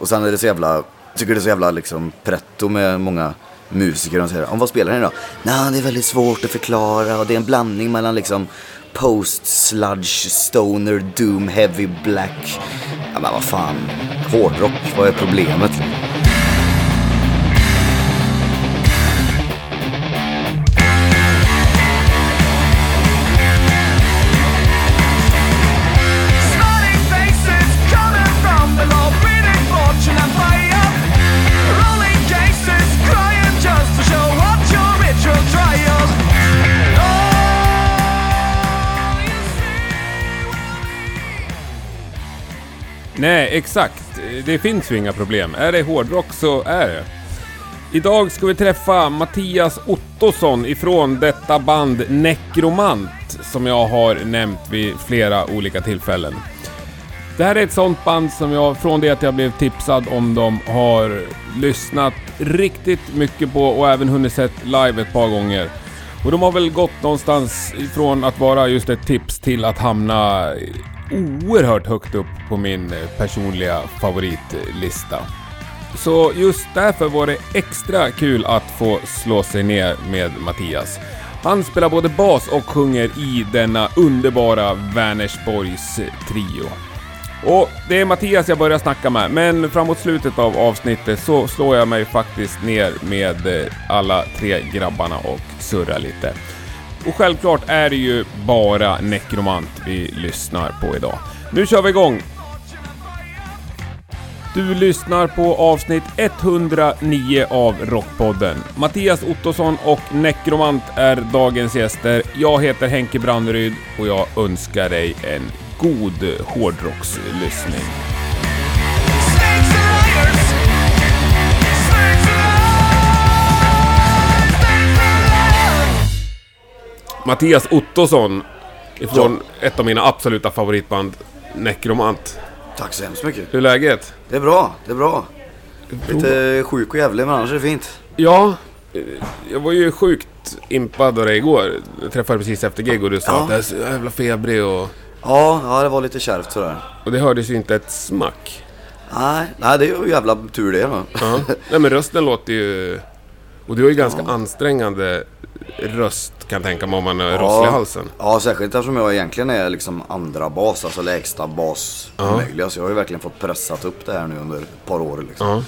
Och sen är det så jävla, tycker det är så jävla liksom pretto med många musiker. Och säger, om vad spelar ni då? Nej, det är väldigt svårt att förklara och det är en blandning mellan liksom post, sludge, stoner, doom, heavy, black. Ja men vad fan, hårdrock, vad är problemet? Nej, exakt. Det finns ju inga problem. Är det hårdrock så är det. Idag ska vi träffa Mattias Ottosson ifrån detta band Necromant som jag har nämnt vid flera olika tillfällen. Det här är ett sånt band som jag från det att jag blev tipsad om dem har lyssnat riktigt mycket på och även hunnit sett live ett par gånger. Och de har väl gått någonstans ifrån att vara just ett tips till att hamna oerhört högt upp på min eh, personliga favoritlista. Så just därför var det extra kul att få slå sig ner med Mattias. Han spelar både bas och sjunger i denna underbara Vänersborgs trio. Och det är Mattias jag börjar snacka med, men framåt slutet av avsnittet så slår jag mig faktiskt ner med eh, alla tre grabbarna och surrar lite. Och självklart är det ju bara Necromant vi lyssnar på idag. Nu kör vi igång! Du lyssnar på avsnitt 109 av Rockpodden. Mattias Ottosson och Necromant är dagens gäster. Jag heter Henke Branneryd och jag önskar dig en god hårdrockslyssning. Mattias Ottosson ifrån ett av mina absoluta favoritband, Necromant. Tack så hemskt mycket. Hur är läget? Det är bra, det är bra. Lite sjuk och jävlig men annars är det fint. Ja, eh, jag var ju sjukt impad av dig igår. Jag träffade precis efter gig och du sa Ja. att jag är så jävla febrig och... Ja, ja det var lite kärvt sådär. Och det hördes ju inte ett smack. Nej, nej det är ju jävla tur det då. Ja. Nej men rösten låter ju... Och du har ju ganska ansträngande röst kan jag tänka mig om man är rosslig i halsen. Ja, särskilt eftersom jag egentligen är liksom andra bas, alltså lägsta bas möjliga. Så jag har ju verkligen fått pressat upp det här nu under ett par år liksom. Ja.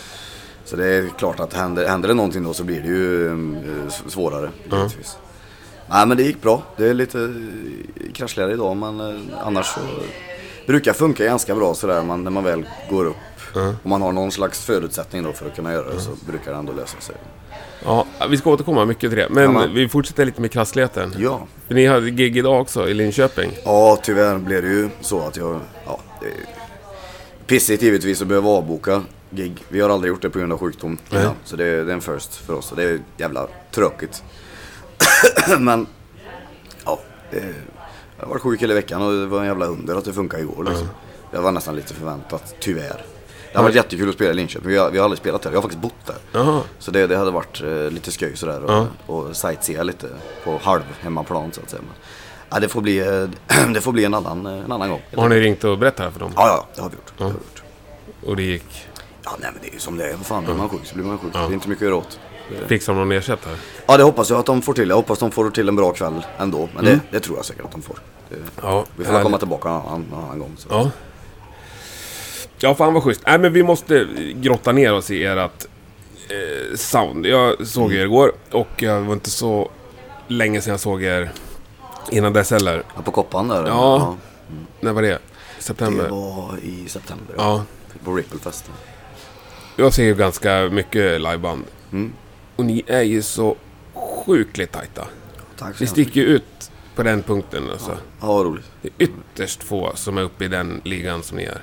Så det är klart att händer, händer det någonting då så blir det ju eh, svårare. givetvis. Nej men det gick bra. Det är lite eh, kraschligare idag men eh, annars så brukar funka ganska bra sådär man, när man väl går upp. Om man har någon slags förutsättning då för att kunna göra det så brukar det ändå lösa sig. Ja, vi ska återkomma mycket till det. Men Jajamän. vi fortsätter lite med krassligheten. Ja. För ni hade gig idag också i Linköping. Ja, tyvärr blev det ju så att jag... Ja, det är pissigt givetvis att behöva avboka gig. Vi har aldrig gjort det på grund av sjukdom. Nej. Ja, så det är, det är en first för oss och det är jävla tråkigt. Men, ja. Det, jag har varit sjuk hela veckan och det var en jävla under att det funkade igår. Liksom. Det var nästan lite förväntat, tyvärr. Det har varit jättekul att spela i Linköping. Vi har, vi har aldrig spelat där. Jag har faktiskt bott där. Jaha. Så det, det hade varit eh, lite skoj sådär och, Ja. och sightsea lite på halv hemmaplan så att säga. Men, ja, det, får bli, eh, det får bli en annan, eh, en annan gång. Har ni ringt och berättat för dem? Ja, ja, det har vi gjort. Det har vi gjort. Och det gick? Ja, nej men det är ju som det är. Vad fan, blir man sjuk så blir man sjuk. Det är inte mycket att göra åt. Fixar de någon ersättare? Ja, det hoppas jag att de får till. Jag hoppas de får till en bra kväll ändå. Men det, det tror jag säkert att de får. Det, Ja, vi får komma tillbaka en annan, annan gång. Så. Ja. Ja, fan vad schysst. Nej, men vi måste grotta ner oss i ert eh, sound. Jag såg er igår och jag var inte så länge sedan jag såg er innan dess heller. Ja, på Koppan där? Ja. När var det? Det September? var i september. Ja. På Ripplefest. Jag ser ju ganska mycket liveband. Mm. Och ni är ju så sjukligt tajta. Tack så Ni sticker ju ut på den punkten alltså. Ja, vad roligt. Det är ytterst få som är uppe i den ligan som ni är.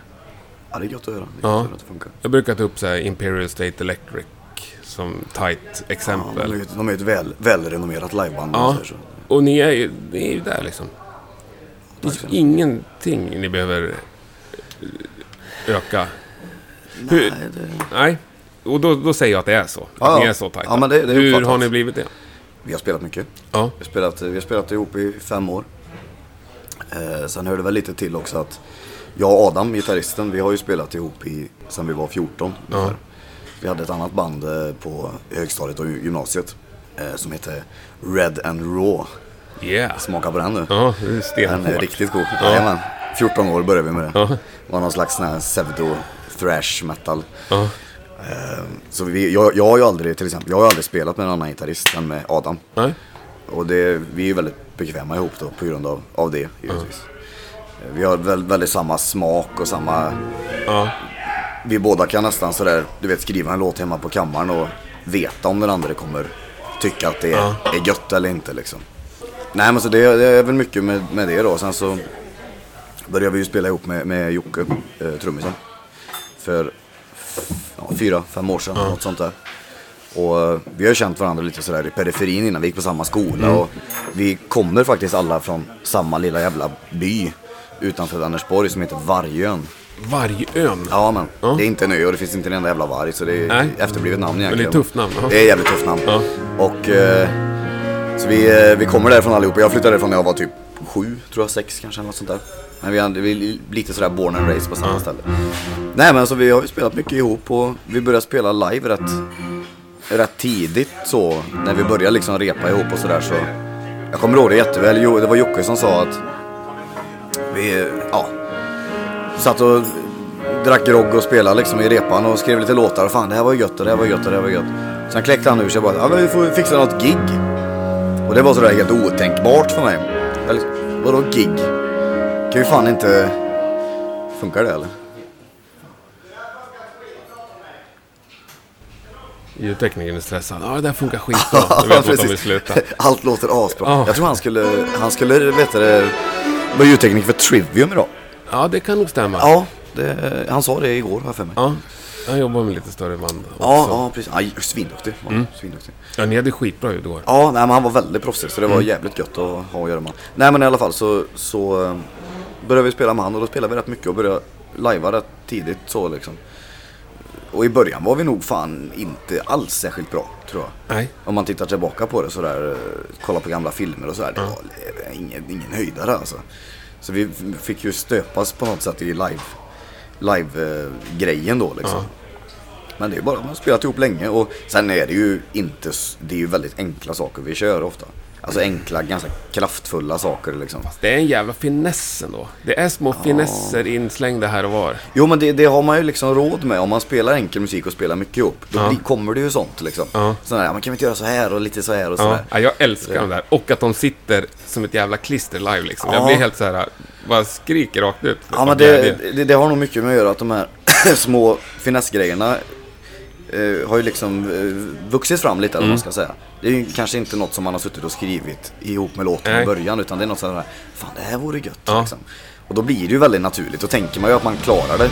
Ja, det är gött att höra. Det är Ja. att att det funkar. Jag brukar ta upp så här Imperial State Electric som tight Ja, exempel. de är ju de är ju ett väl, välrenommerat liveband. Ja, så. och ni är ju, ni är ju där liksom. Det finns ingenting ni behöver eh, öka. Nej, det... nej, och då, då säger jag att det är så. Att Ja, ni ja. är så tajta. Ja, det- det är Hur har ni blivit det? Vi har spelat mycket. Ja, Vi har spelat, vi har spelat ihop i fem år. Eh, sen hör det väl lite till också att Jag och Adam, gitarristen, vi har ju spelat ihop i, sen vi var 14 ungefär. Vi hade ett annat band eh, på högstadiet och gymnasiet eh, som heter Red and Raw. Yeah. Smaka på den nu. Ja, det är Den är riktigt god. Jajamän. 14 år började vi med det. Ja. Det var någon slags sån här pseudo thrash metal. Ja. Eh, Så vi, jag, jag har ju aldrig, till exempel, jag har aldrig spelat med en annan gitarrist än med Adam. Nej. Och det, vi är ju väldigt bekväma ihop då på grund av, av det givetvis. Eh, Vi har väl, väldigt samma smak och samma... Ja. Vi båda kan nästan sådär, du vet skriva en låt hemma på kammaren och veta om den andra kommer tycka att det är, Ja. är gött eller inte liksom. Nej men så det, det är väl mycket med, med det då. Sen så började vi ju spela ihop med, med Jocke, eh, trummisen. För ja, fyra, fem år sedan, något sånt där. Och eh, vi har känt varandra lite sådär i periferin innan vi gick på samma skola. Och vi kommer faktiskt alla från samma lilla jävla by utanför Vänersborg som heter Vargön. Vargön. Ja men, Ja. det är inte en ö och det finns inte en enda jävla varg så det är Nej. efterblivet namn det är egentligen. ett tufft namn, ja. Det är ett jävligt tufft namn. Ja. Och eh, så vi, eh, vi kommer därifrån allihopa. Jag flyttade därifrån när jag var typ sju, tror jag, sex kanske eller något sånt där. Men vi, hade, vi är lite sådär born and raised på samma ställe. Nej men så vi har ju spelat mycket ihop och vi började spela live rätt, rätt tidigt så. När vi började liksom repa ihop och sådär så. Jag kommer ihåg det jätteväl. Jo, det var Jocke som sa att vi, ja, satt och drack grogg och spelade liksom i repan och skrev lite låtar. Och fan det här var gött och det här var gött och det här var gött. Sen kläckte han ur sig bara, ja men vi får fixa något gig. Och det var sådär helt otänkbart för mig. Eller, vadå gig? Kan ju fan inte... Funkar det eller? Ljudteknikern är stressad. Ja, det där funkar skitbra. Du vet att de vill sluta. Allt låter asbra. Ja. Jag tror han skulle, han skulle, vet du det, vara ljudtekniker för Trivium idag. Ja, det kan nog stämma. Ja, det, han sa det igår har jag för mig. Ja. Han jobbar med lite större band också. Ja, ja precis. Aj, svinduktig. var han. Svinduktig. Ja, ni hade skitbra ljud igår. Ja, nej, men han var väldigt proffsig så det var jävligt gött att ha att göra med. Nej men i alla fall så, så eh, började vi spela med han och då spelade vi rätt mycket och började lajva rätt tidigt så liksom. Och i början var vi nog fan inte alls särskilt bra tror jag. Nej. Om man tittar tillbaka på det sådär, eh, kollar på gamla filmer och sådär. Det var ingen, ingen höjdare alltså. Så vi fick ju stöpas på något sätt i live, live-grejen då liksom. Men det är bara, man har spelat ihop länge och sen är det ju inte, det är ju väldigt enkla saker vi kör ofta. Alltså enkla, ganska kraftfulla saker liksom. Det är en jävla finess ändå. Det är små finesser inslängda här och var. Jo men det, det har man ju liksom råd med om man spelar enkel musik och spelar mycket ihop. Då Ja. kommer det ju sånt liksom. Ja. Sådär, ja, man kan inte göra så här och lite så här och Ja, sådär. ja, jag älskar de där. Och att de sitter som ett jävla klister live liksom. Jag Ja. blir helt så här, bara skriker rakt ut. Ja men det, det, det har nog mycket med att göra att de här små finessgrejerna eh, har ju liksom eh, vuxit fram lite eller Mm. vad man ska säga. Det är ju kanske inte något som man har suttit och skrivit ihop med låten Nej. i början utan det är något sådär, fan det här vore gött Ja. liksom. Och då blir det ju väldigt naturligt, då tänker man ju att man klarar det.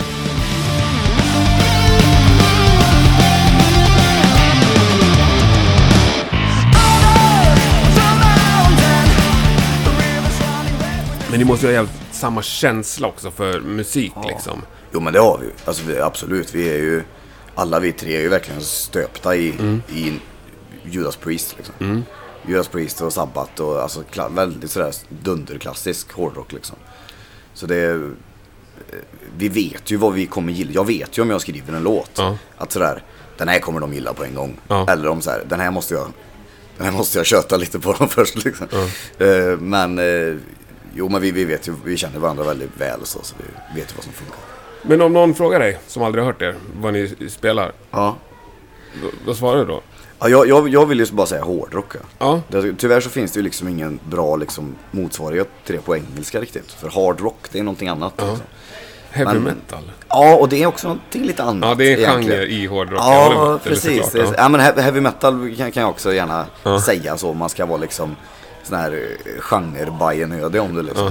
Men ni måste ju ha jävligt samma känsla också för musik liksom. Jo men det har vi ju. Alltså vi, absolut, vi är ju, alla vi tre är ju verkligen stöpta i, Mm. i Judas Priest liksom. Judas Priest och Sabbath och alltså väldigt sådär dunderklassisk hårdrock liksom. Så det är, eh, vi vet ju vad vi kommer gilla. Jag vet ju om jag skriver en låt. Ja. Att sådär, den här kommer de gilla på en gång. Ja. Eller om såhär, den här måste jag, den här måste jag köta lite på dem först liksom. Eh, men, eh, jo men vi, vi vet ju, vi känner varandra väldigt väl så, så vi vet ju vad som funkar. Men om någon frågar dig, som aldrig har hört er, vad ni spelar, Ja. då svarar du då? Ja, jag, jag, jag vill ju bara säga hårdrock. Ja. Ja. Det, tyvärr så finns det ju liksom ingen bra liksom, motsvarighet till det på engelska riktigt. För hardrock, det är någonting annat. Liksom. Heavy Men- metal. Ja, och det är också någonting lite annat. Ja, det är en genre i hårdrock. Ja, med. Precis. såklart, Ja. ja. men he- heavy metal kan, kan jag också gärna Ja. säga så. Man ska vara liksom sån här eh, genre-bajenödig om det liksom.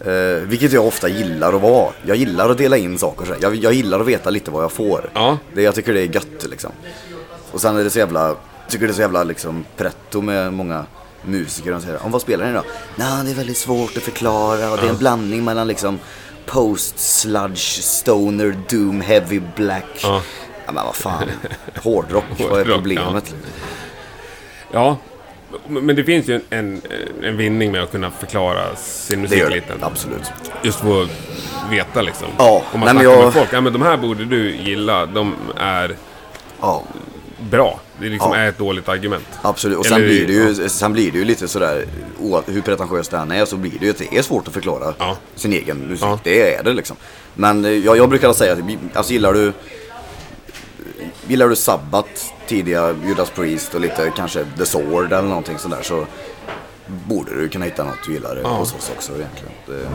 eh, vilket jag ofta gillar att vara. Jag gillar att dela in saker så jag, jag gillar att veta lite vad jag får. Ja. Det, jag tycker det är gött liksom. Och sen är det så jävla, tycker det är så jävla liksom pretto med många musiker. De säger, om vad spelar ni då? Nej, det är väldigt svårt att förklara och det är en blandning mellan liksom post, sludge, stoner, doom, heavy, black. Ja. Ja men vad fan, hårdrock, vad är problemet? Ja, men det finns ju en, en, vinning med att kunna förklara sin Det musik gör lite. det, absolut. Just för att veta liksom. Ja, Om man nej, snackar jag- med folk. Ja, men de här borde du gilla. De är Ja, bra. Det liksom Ja. är ett dåligt argument. absolut. Och sen Eller- blir, det ju, sen blir det ju lite sådär, hur pretentiöst än är, så blir det ju att det är svårt att förklara Ja. sin egen musik. Ja. Det är det liksom. Men eh, jag, jag brukar säga att, alltså gillar du Gillar du Sabbath, tidiga Judas Priest och lite kanske The Sword eller någonting sådär så borde du kunna hitta något du gillar Ja. hos oss också egentligen. Det,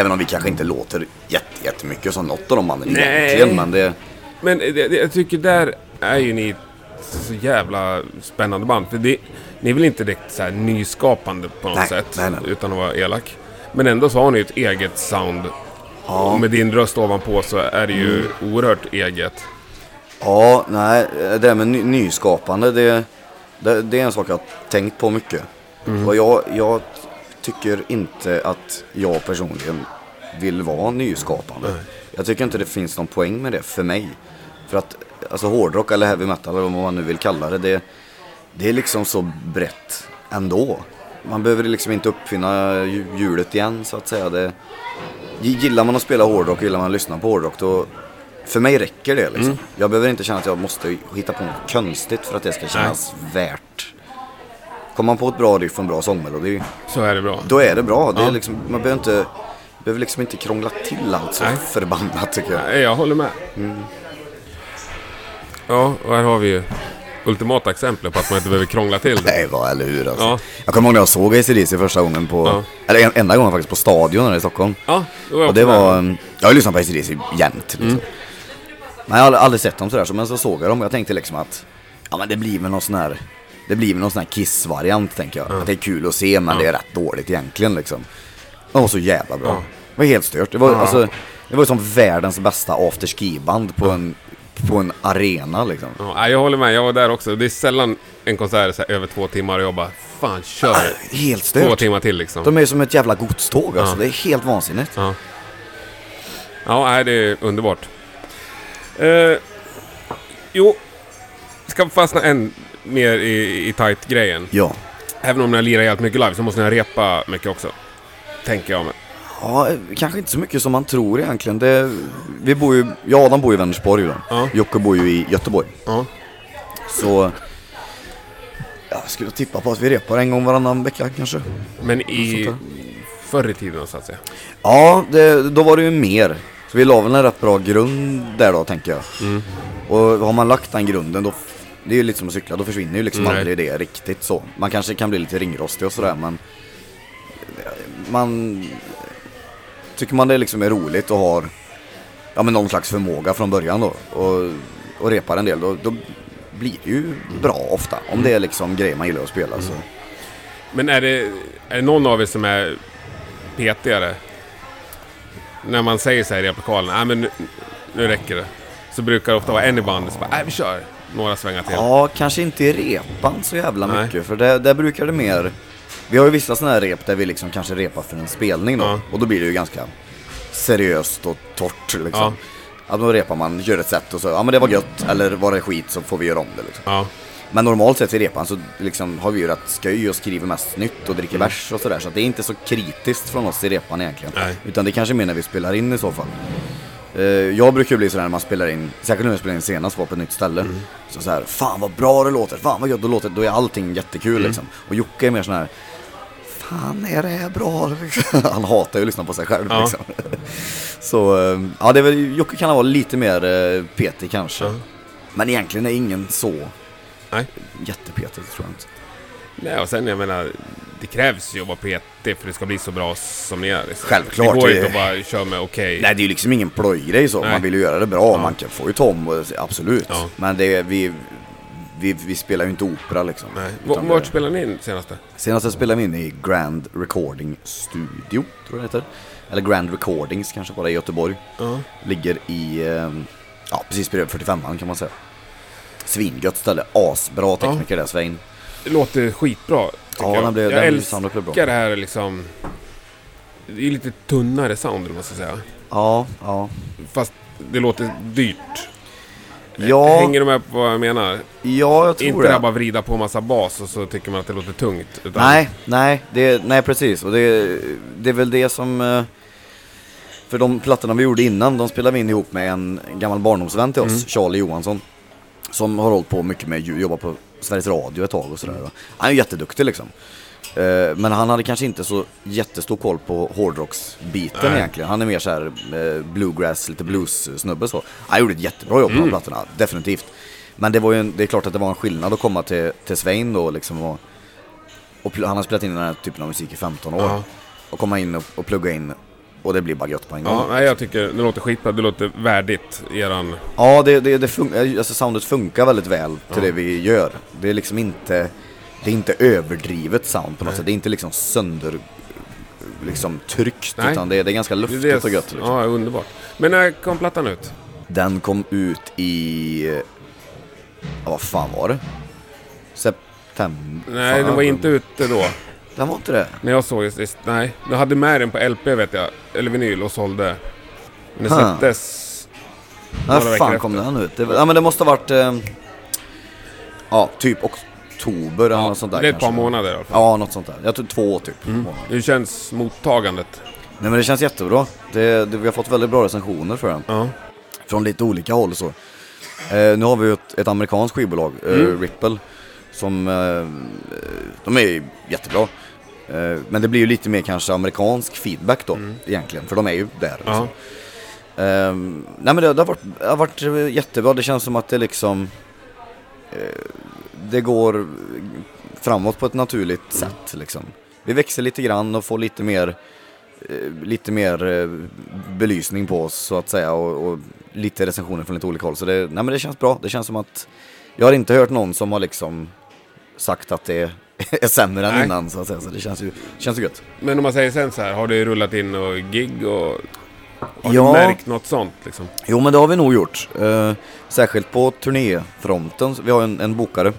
även om vi kanske inte låter jätte, jättemycket som något av de Nej. egentligen. Men det, Men det, jag tycker där är ju ni så jävla spännande band. För det, ni är väl inte direkt så här nyskapande på något Nej, sätt. nej, nej. Utan att vara elak. Men ändå så har ni ett eget sound. Ja. Mm. Och med din röst ovanpå så är det ju oerhört eget. Ja, nej, det där med ny, nyskapande, det, det, det är en sak jag har tänkt på mycket. Och jag, jag tycker inte att jag personligen vill vara nyskapande. Jag tycker inte det finns någon poäng med det för mig. För att, alltså hårdrock eller heavy metal eller vad man nu vill kalla det, det, det är liksom så brett ändå. Man behöver liksom inte uppfinna hju- hjulet igen så att säga. Det, gillar man att spela hårdrock, gillar man att lyssna på hårdrock, då för mig räcker det liksom. Jag behöver inte känna att jag måste hitta på något konstigt för att det ska kännas värt. Kommer man på ett bra riff och en bra sångmelodi, Så är det bra. då är det bra. Det är liksom, man behöver inte, behöver liksom inte krångla till allt så Nej. förbannat tycker jag. Nej, jag håller med. Mm. Ja, och här har vi ju ultimata exempel på att man inte behöver krångla till det. Nej, vad eller hur alltså. Ja. Jag kommer ihåg när jag såg ACDC första gången på, Ja. eller en, enda gången faktiskt på Stadion här i Stockholm. Ja, då är jag Och det med. var, jag har ju lyssnat på ACDC jämt liksom. Mm. Men jag har aldrig, sett dem sådär, så, men så såg jag dem och jag tänkte liksom att Ja men det blir väl någon sån här Det blir väl någon sån här Kiss-variant tänker jag. Att det är kul att se men det är rätt dåligt egentligen liksom. De var så jävla bra. Det var helt stört. Det var, alltså, det var som världens bästa afterski-band på en, på en arena liksom. Ja, jag håller med, jag var där också. Det är sällan en konsert så här över två timmar och jag bara Fan, kör Helt två stört. timmar till liksom. De är som ett jävla godståg alltså. Ja. Det är helt vansinnigt. Ja, ja det är underbart. Eh, jo, ska fastna än mer i, i tight-grejen. Ja. Även om ni lirar jävligt mycket live så måste ni repa mycket också. Tänker jag med. Ja, kanske inte så mycket som man tror egentligen. Det, vi bor ju, jag och Adam bor i Vänersborg då. Ja. Jocke bor ju i Göteborg. Ja. Så jag skulle tippa på att vi repar en gång varannan vecka kanske. Men i förr i tiden så att säga. Ja, det, då var det ju mer. Så vi la väl en rätt bra grund där då tänker jag. Mm. Och har man lagt den grunden då, det är ju lite som att cykla, då försvinner ju liksom Nej. aldrig det riktigt så. Man kanske kan bli lite ringrostig och sådär men man tycker man det liksom är roligt och har ja, men någon slags förmåga från början då och, och repar en del då, då blir det ju bra ofta. Om det är liksom grejer man gillar att spela så. Men är det, är det någon av er som är petigare? När man säger så här i replokalen, nej men nu, nu räcker det. Så brukar det ofta vara en i bandet som bara, nej vi kör några svängar till. Ja, kanske inte i repan så jävla Nej. mycket. För där, där brukar det mer... Vi har ju vissa sådana här rep där vi liksom kanske repar för en spelning då. Ja. Och då blir det ju ganska seriöst och torrt liksom. Ja. Ja. då repar man, gör ett sätt och så, ja men det var gött. Eller var det skit så får vi göra om det liksom. Ja. Men normalt sett i repan så liksom har vi ju rätt sköj och skriver mest nytt och dricker Mm. bärs och sådär. Så att det är inte så kritiskt från oss i repan egentligen. Nej. Utan det kanske är mer när vi spelar in i så fall. Eh, jag brukar ju bli sådär när man spelar in, säkert nu när jag spelade in senast var på ett nytt ställe. Mm. Så såhär, fan vad bra det låter, fan vad gött det låter. Då är allting jättekul Mm. liksom. Och Jocke är mer sån här, fan är det här bra? Han hatar ju att lyssna på sig själv Ja. liksom. Så, eh, ja det är väl, Jocke kan vara lite mer uh, petig kanske. Ja. Men egentligen är ingen så Nej. jättepetig tror jag inte. Nej, och sen jag menar, det krävs ju att vara petig för det ska bli så bra som ni är. Liksom. Självklart, Det går det- inte att bara köra med okej. Nej det är ju liksom ingen plojgrej så, Nej. man vill ju göra det bra, man kan, får ju ta om, och- absolut. Ja. Men det är, vi, vi, vi spelar ju inte opera liksom. Nej. Utan Vart det- spelade ni in senaste? Senast jag spelade vi in i Grand Recording Studio, tror jag det heter. Eller Grand Recordings kanske bara i Göteborg. Ja. Ligger i, eh, ja precis bredvid 45an kan man säga. Svingött ställe, asbra tekniker där Svein. Det låter skitbra. Ja, jag. den blev- jag den blev bra. älskar det här liksom... Det är lite tunnare sound, man ska säga. Ja, ja. Fast det låter dyrt. Ja, Hänger du med på vad jag menar? ja jag tror Inte det. här bara vrida på massa bas och så tycker man att det låter tungt. Utan Nej, nej, det, nej precis. Och det, det är väl det som... eh, För de plattorna vi gjorde innan, de spelade vi in ihop med en gammal barndomsvän till oss, Mm. Charlie Johansson. Som har hållit på mycket med ljud, jobbat på Sveriges Radio ett tag och sådär. Han är jätteduktig liksom. Eh, Men han hade kanske inte så jättestor koll på hårdrocksbiten Nej. egentligen. Han är mer såhär eh, bluegrass, lite blues-snubbe så. Han gjorde ett jättebra jobb på Mm. de plattorna, definitivt. Men det var ju en, det är klart att det var en skillnad att komma till, till Svein då liksom och, och han har spelat in den här typen av musik i 15 år. Ja. Och komma in och, och plugga in och det blir bara gött på en gång. Ja, nej, jag tycker det låter skitbra. Det låter värdigt eran... Ja, det, det, det fun- alltså soundet funkar väldigt väl till det vi gör. Det är liksom inte, det är inte överdrivet sound på något sätt. Det är inte liksom sönder, liksom tryckt, Nej. utan det är, det är ganska Det är luftigt det- och gött. Liksom. Ja, underbart. Men när kom plattan ut? Den kom ut i, ja, vad fan var det? September? Nej, fan, den var inte ute då. Den var inte det? När jag såg det sist. Nej, jag hade med den på LP vet jag. Eller vinyl och sålde. Men Huh. släpptes... När fan kom efter. den ut? Det, ja men det måste ha varit, eh, ja typ oktober eller något sånt där det är ett par månader i alla fall. Ja, något sånt där. Jag tror två typ. Mm. månader. Hur känns mottagandet? Nej men det känns jättebra. Det, det, vi har fått väldigt bra recensioner för den. Ja. Från lite olika håll så. Eh, nu har vi ju ett, ett amerikanskt skivbolag, eh, Mm. Ripple. Som, eh, de är ju jättebra. Eh, men det blir ju lite mer kanske amerikansk feedback då egentligen. För de är ju där. Mm. Ja. Liksom. Eh, nej men det, det, har varit, det har varit eh, jättebra. Det känns som att det liksom eh, Det går framåt på ett naturligt Mm. sätt liksom. Vi växer lite grann och får lite mer eh, lite mer eh, belysning på oss så att säga och, och lite recensioner från lite olika håll. Så det, nej men det känns bra. Det känns som att jag har inte hört någon som har liksom sagt att det är sämre än Nej. innan så att säga. Så det känns ju, känns ju gött. Men om man säger sen så här, har det rullat in och gig och... Har Ja. du märkt något sånt liksom? Jo men det har vi nog gjort. Eh, särskilt på turnéfronten. Vi har en, en bokare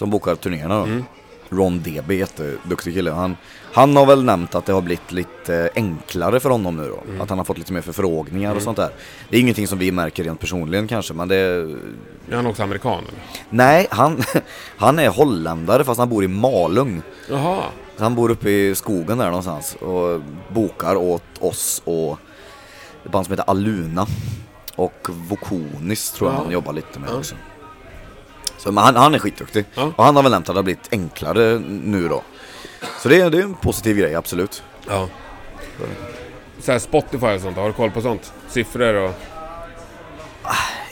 som bokar turnéerna då. Mm. Ron DB, jätteduktig kille. Han, han har väl nämnt att det har blivit lite enklare för honom nu då. Mm. Att han har fått lite mer förfrågningar och sånt där. Det är ingenting som vi märker rent personligen kanske men det... Är han också amerikan eller? Nej, han, han är holländare fast han bor i Malung. Jaha. Han bor uppe i skogen där någonstans och bokar åt oss och ett band som heter Aluna. Och Vokonis tror jag Ja. han jobbar lite med Ja. också. Så men han, han är skitduktig. Ja. Och han har väl nämnt att det har blivit enklare nu då. Så det, är- det är en positiv grej, absolut. Ja. Så här Spotify och sånt, har du koll på sånt? Siffror och...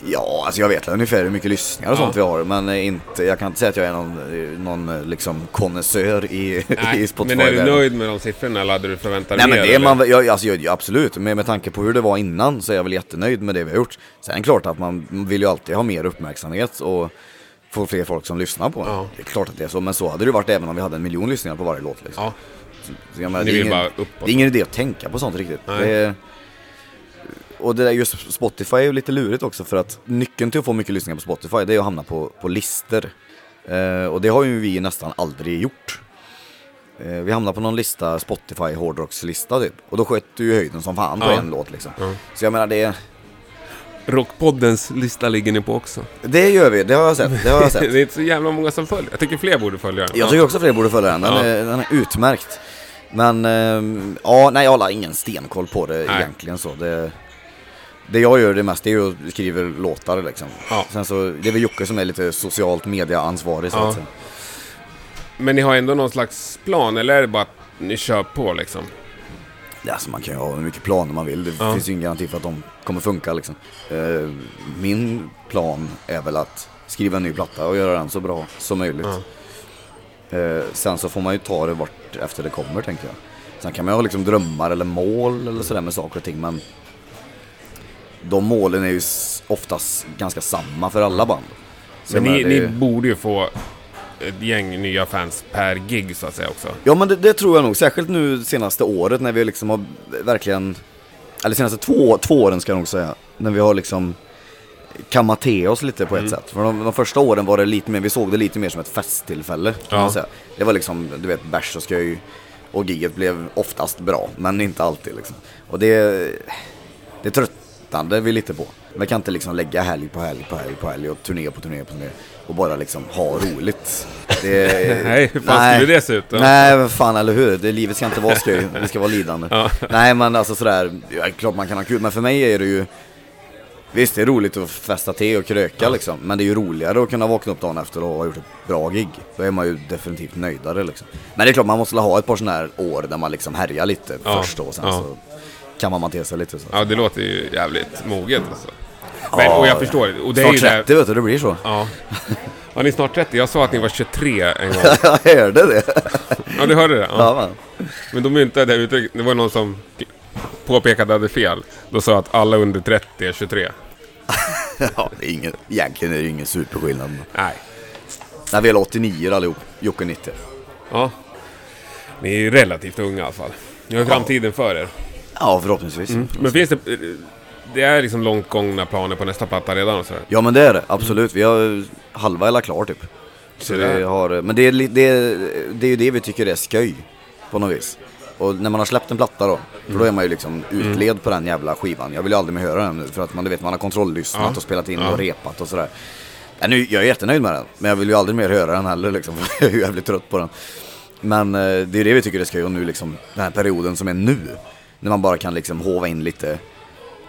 Ja, alltså jag vet ungefär hur mycket lyssningar och Ja. sånt vi har. Men inte, jag kan inte säga att jag är någon, någon liksom konnässör i, i Spotify. men är du nöjd med de siffrorna eller hade du förväntat Nej dig men mer? det är man, ja, alltså, ja, ja, absolut, men med tanke på hur det var innan så är jag väl jättenöjd med det vi har gjort. Sen klart att man vill ju alltid ha mer uppmärksamhet och få fler folk som lyssnar på den. Ja. Det är klart att det är så, men så hade det varit även om vi hade en miljon lyssningar på varje låt. Liksom. Ja, Så jag menar, det, är ingen, det är ingen idé att tänka på sånt riktigt. Det är, och det där just Spotify är ju lite lurigt också för att nyckeln till att få mycket lyssningar på Spotify det är att hamna på, på listor. Eh, och det har ju vi nästan aldrig gjort. Eh, vi hamnade på någon lista, Spotify hårdrockslista typ. Och då sköt du ju höjden som fan på Ja. en låt liksom. Ja. Så jag menar det, Rockpoddens lista ligger ni på också. det gör vi, det har jag sett. Det har jag sett. det är inte så jävla många som följer. Jag tycker fler borde följa den. Jag tycker också fler borde följa den, den, Ja. är, den är utmärkt. Men ehm, ja, nej jag har ingen stenkoll på det Nej. egentligen så. Det, det jag gör det mest det är ju att skriva låtar liksom. Ja. Sen så, det är väl Jocke som är lite socialt mediaansvarig så Ja. att säga. Men ni har ändå någon slags plan, eller är det bara att ni kör på liksom? Alltså man kan ju ha hur mycket planer man vill. Det Ja. finns ju ingen garanti för att de kommer funka liksom. Eh, min plan är väl att skriva en ny platta och göra den så bra som möjligt. Ja. Eh, sen så får man ju ta det vart efter det kommer tänker jag. Sen kan man ju ha liksom drömmar eller mål eller sådär med saker och ting men de målen är ju oftast ganska samma för alla band. Så Men ni, det- ni borde ju få ett gäng nya fans per gig så att säga också. Ja men det, det tror jag nog, särskilt nu senaste året när vi liksom har verkligen, eller senaste två, två åren ska jag nog säga, när vi har liksom kammat till oss lite på ett sätt. För de, de första åren var det lite mer, vi såg det lite mer som ett festtillfälle Ja. Det var liksom, du vet, bärs och sköj och giget blev oftast bra, men inte alltid liksom. Och det, det trött, sittande vi lite på. Man kan inte liksom lägga helg på helg på helg på helg och turné på turné på turné och bara liksom ha roligt. Det, Nej, hur fan skulle det se ut då? Nej, fan eller hur? Det, livet ska inte vara skoj, det ska vara lidande. Ja. Nej men alltså sådär, ja, klart man kan ha kul, men för mig är det ju Visst det är roligt att festa te och kröka liksom, men det är ju roligare att kunna vakna upp dagen efter och ha gjort ett bra gig. Då är man ju definitivt nöjdare liksom. Men det är klart man måste ha ett par sådana här år där man liksom härjar lite Ja, först då, och sen ja. så kan man till sig lite så. Ja, det låter ju jävligt moget alltså. Men, och jag förstår. Och det är Snart ju där, 30 vet du, det blir så. Ja. Ja, ni är snart 30. Jag sa att ni var 23 en gång. Jag hörde det. Ja, du hörde det? Ja. Ja. Men de myntade det uttrycket. Det var någon som påpekade att jag hade fel. Då sa att alla under 30 är 23. ja, det är ingen, egentligen är det ingen superskillnad. Nej. Nej, vi är 89 allihop, Jocke 90. Ja. Ni är ju relativt unga i alla fall. Ni har ju framtiden för er. Ja, förhoppningsvis. Men finns det... Det är liksom långt gångna planer på nästa platta redan och sådär. Ja men det är det, absolut. Vi har halva eller klar typ. Så vi har, men det är, det, är, det är ju det vi tycker är sköj på något vis. Och när man har släppt en platta då, för då är man ju liksom utled på den jävla skivan. Jag vill ju aldrig mer höra den nu för att man, du vet, man har kontrolllyssnat Ja. och spelat in Ja. och repat och sådär. Ja, nu, jag är jättenöjd med den, men jag vill ju aldrig mer höra den heller liksom. Jag är ju jävligt trött på den. Men eh, det är det vi tycker är skoj och nu liksom, den här perioden som är nu. När man bara kan liksom hova in lite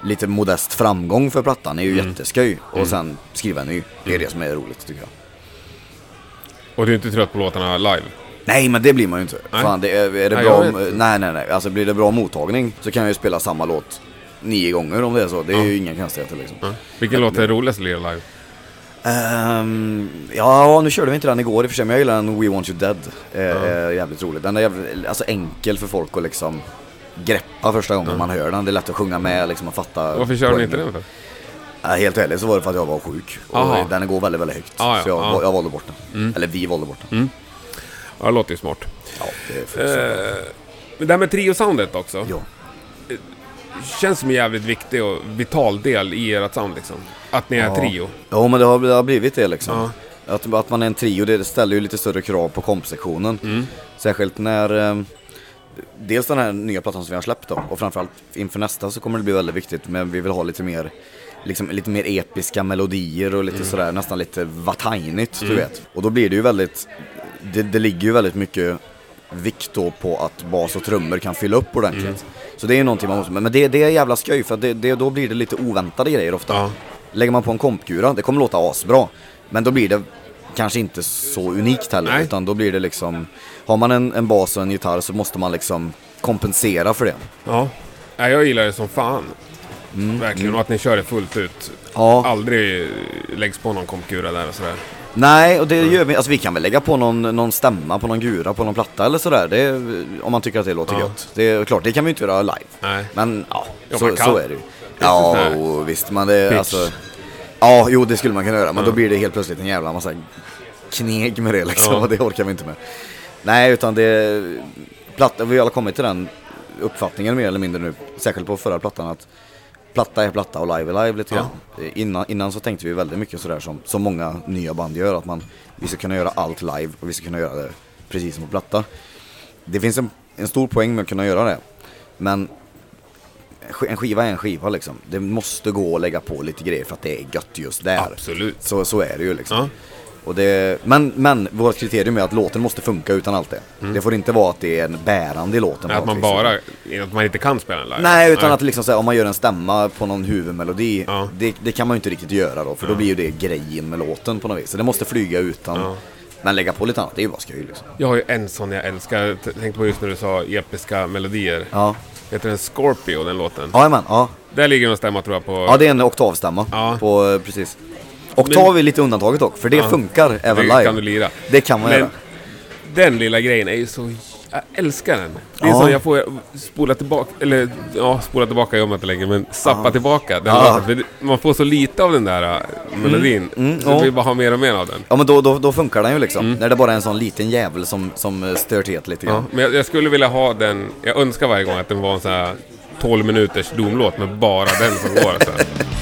lite modest framgång för plattan är ju Mm. jätteskoj. Och sen skriva en ny. Det är det som är roligt tycker jag. Och du är inte trött på låtarna live? Nej men det blir man ju inte. Nej. Fan, det är, är det Nej, bra, nej nej nej. Alltså blir det bra mottagning så kan jag ju spela samma låt nio gånger om det är så. Det är Ja. ju inga konstigheter liksom. Ja. Vilken låt är roligast att lira live? Ehm, ja, nu körde vi inte den igår i och för sig, men jag gillar den We Want You Dead. Eh, är jävligt rolig. Den är jävligt, alltså enkel för folk att liksom greppa första gången man hör den. Det är lätt att sjunga med liksom och fatta. Varför kör ni inte den för? Ja, helt ärligt så var det för att jag var sjuk. Och Aha. den går väldigt, väldigt högt. Ah, ja, så jag, ja. jag valde bort den. Eller vi valde bort den. Ja, det låter ju smart. Ja, det är Eh, men det här med trio-soundet också. ja. Känns som en jävligt viktig och vital del i ert sound liksom. Att ni är Ja. trio. ja, men det har, det har blivit det liksom. Ja. Att, att man är en trio, det ställer ju lite större krav på kompsektionen. Mm. Särskilt när eh, Dels den här nya plattan som vi har släppt då och framförallt inför nästa så kommer det bli väldigt viktigt men vi vill ha lite mer Liksom lite mer episka melodier och lite Mm. sådär nästan lite vatainigt du vet. Och då blir det ju väldigt det, det ligger ju väldigt mycket vikt då på att bas och trummor kan fylla upp ordentligt. Mm. Så det är ju någonting man måste, men det, det är jävla skoj för det, det, då blir det lite oväntade grejer ofta. Ja. Lägger man på en kompgura, det kommer låta asbra. Men då blir det kanske inte så unikt heller. Nej. Utan då blir det liksom, har man en, en bas och en gitarr så måste man liksom kompensera för det. Ja. ja jag gillar det som fan. Verkligen. Och att ni kör det fullt ut. Ja. Aldrig läggs på någon kompkura där och sådär. Nej, och det gör vi, alltså vi kan väl lägga på någon, någon stämma på någon gura på någon platta eller sådär. Det om man tycker att det låter Ja. gött. Det är klart, det kan vi inte göra live. Nej. Men ja, Ja, så, så är det ju. Ja, och visst. Men det, pitch. alltså, ja, jo det skulle man kunna göra. Men Ja. då blir det helt plötsligt en jävla massa kneg med det liksom. Och det orkar vi inte med. Nej, utan det... Platta, vi har alla kommit till den uppfattningen mer eller mindre nu. Särskilt på förra plattan att platta är platta och live är live lite Ja. grann. Innan, innan så tänkte vi väldigt mycket sådär som, som många nya band gör. Att man, vi ska kunna göra allt live och vi ska kunna göra det precis som på platta. Det finns en, en stor poäng med att kunna göra det. Men en skiva är en skiva liksom. Det måste gå att lägga på lite grejer för att det är gött just där. Absolut. Så, så är det ju liksom. Ja. Och det, men, men vårt kriterium är att låten måste funka utan allt det. Det får inte vara att det är en bärande i låten. Att man vis. bara... Att man inte kan spela en live. Nej, utan att liksom, här, om man gör en stämma på någon huvudmelodi, Ja. det, det kan man ju inte riktigt göra då, för då blir ju det grejen med låten på något vis. Så det måste flyga utan, Ja. men lägga på lite annat, det är ju bara skoj liksom. Jag har ju en sån jag älskar. Jag tänkte på just när du sa episka melodier. Ja, Heter den Scorpio, den låten? Jajamän, ja. Där ligger någon stämma tror jag på... Ja, det är en oktavstämma. Ja. På, eh, precis. Oktav är lite undantaget dock, för det Ja. funkar även det live. kan du lira. Det kan man Men göra. den lilla grejen är ju så... Jag älskar den. Det är Ja. så jag får spola tillbaka, eller ja, spola tillbaka gör man inte längre, men zappa tillbaka den Ja. låten. Man får så lite av den där äh, melodin. mm, så ja. vill bara ha mer och mer av den. Ja men då, då, då funkar den ju liksom. När det bara är en sån liten jävel som, som eh, stör till lite Mm. Ja, grann. men jag, jag skulle vilja ha den, jag önskar varje gång att den var en sån här 12 minuters domlåt med bara den som går. Så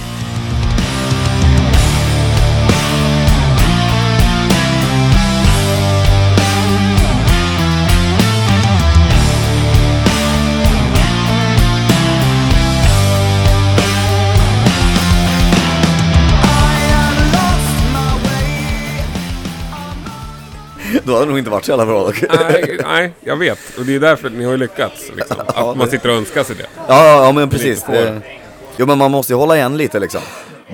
Då hade det nog inte varit så jävla bra dock. nej, nej, jag vet. Och det är därför ni har ju lyckats. Liksom. Ja, Att man det- sitter och önskar sig det. Ja, ja, ja men precis. Det, jo, men man måste ju hålla igen lite liksom.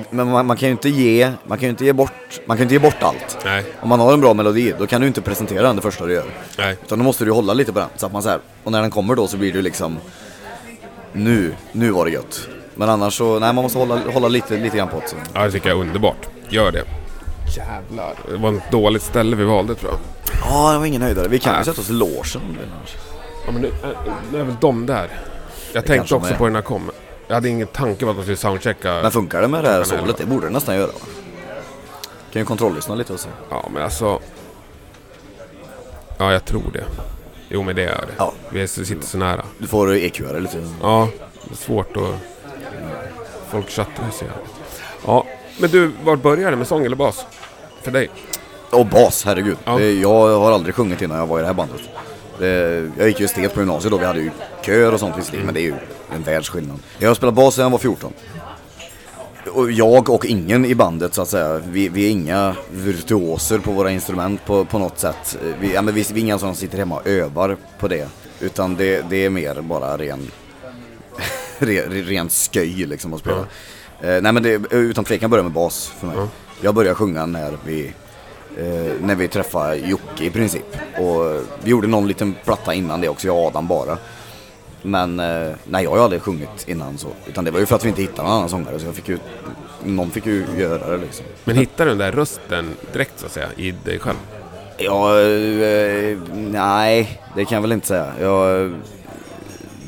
Men man, man kan ju inte ge, man kan ju inte ge bort, man kan ju inte ge bort allt. Nej, Om man har en bra melodi, då kan du inte presentera den det första du gör. nej. Utan då måste du hålla lite på den. Så att man så här, och när den kommer då så blir det ju liksom, nu, nu var det gött. Men annars så, nej man måste hålla, hålla lite, lite grann på det. så. Ja, det tycker jag är underbart. Gör det. Jävlar. Det var ett dåligt ställe vi valde tror jag. Ja, det var ingen höjdare. Vi kan ju Nej. sätta oss i logen det. Ja, men nu, äh, nu är väl de där. Jag tänkte kanske de också är. på den här kom. Jag hade ingen tanke på att de skulle soundchecka. Men funkar det med det här solet? Det borde det nästan göra va? Kan ju kontrolllyssna lite och se. Ja, men alltså... Ja, jag tror det. Jo, men det är det. Ja. Vi är- sitter så nära. Du får EQ det lite. Ja, det är svårt att... Folk chattar så jävligt. Ja, men du, var började det med sång eller bas? För dig? Och bas, herregud. Ja. Jag har aldrig sjungit innan jag var i det här bandet. Det, jag gick ju estet på gymnasiet då, vi hade ju kör och sånt visserligen, men det är ju en världsskillnad. Jag har spelat bas sedan jag var 14. Och jag och ingen i bandet så att säga, vi, vi är inga virtuoser på våra instrument på, på något sätt. Vi, ja, men vi, vi är inga som sitter hemma och övar på det. Utan det, det är mer bara ren, ren, ren sköj liksom att spela. Eh, nej men det, utan tvekan börjar med bas för mig. Jag började sjunga när vi eh, när vi träffade Jocke i princip. Och vi gjorde någon liten platta innan det också, jag och Adam bara. Men eh, nej, jag har ju aldrig sjungit innan så. Utan det var ju för att vi inte hittade någon annan sångare så jag fick ju, någon fick ju göra det liksom. Men hittar du den där rösten direkt så att säga i dig själv? Ja, eh, nej, det kan jag väl inte säga. Jag,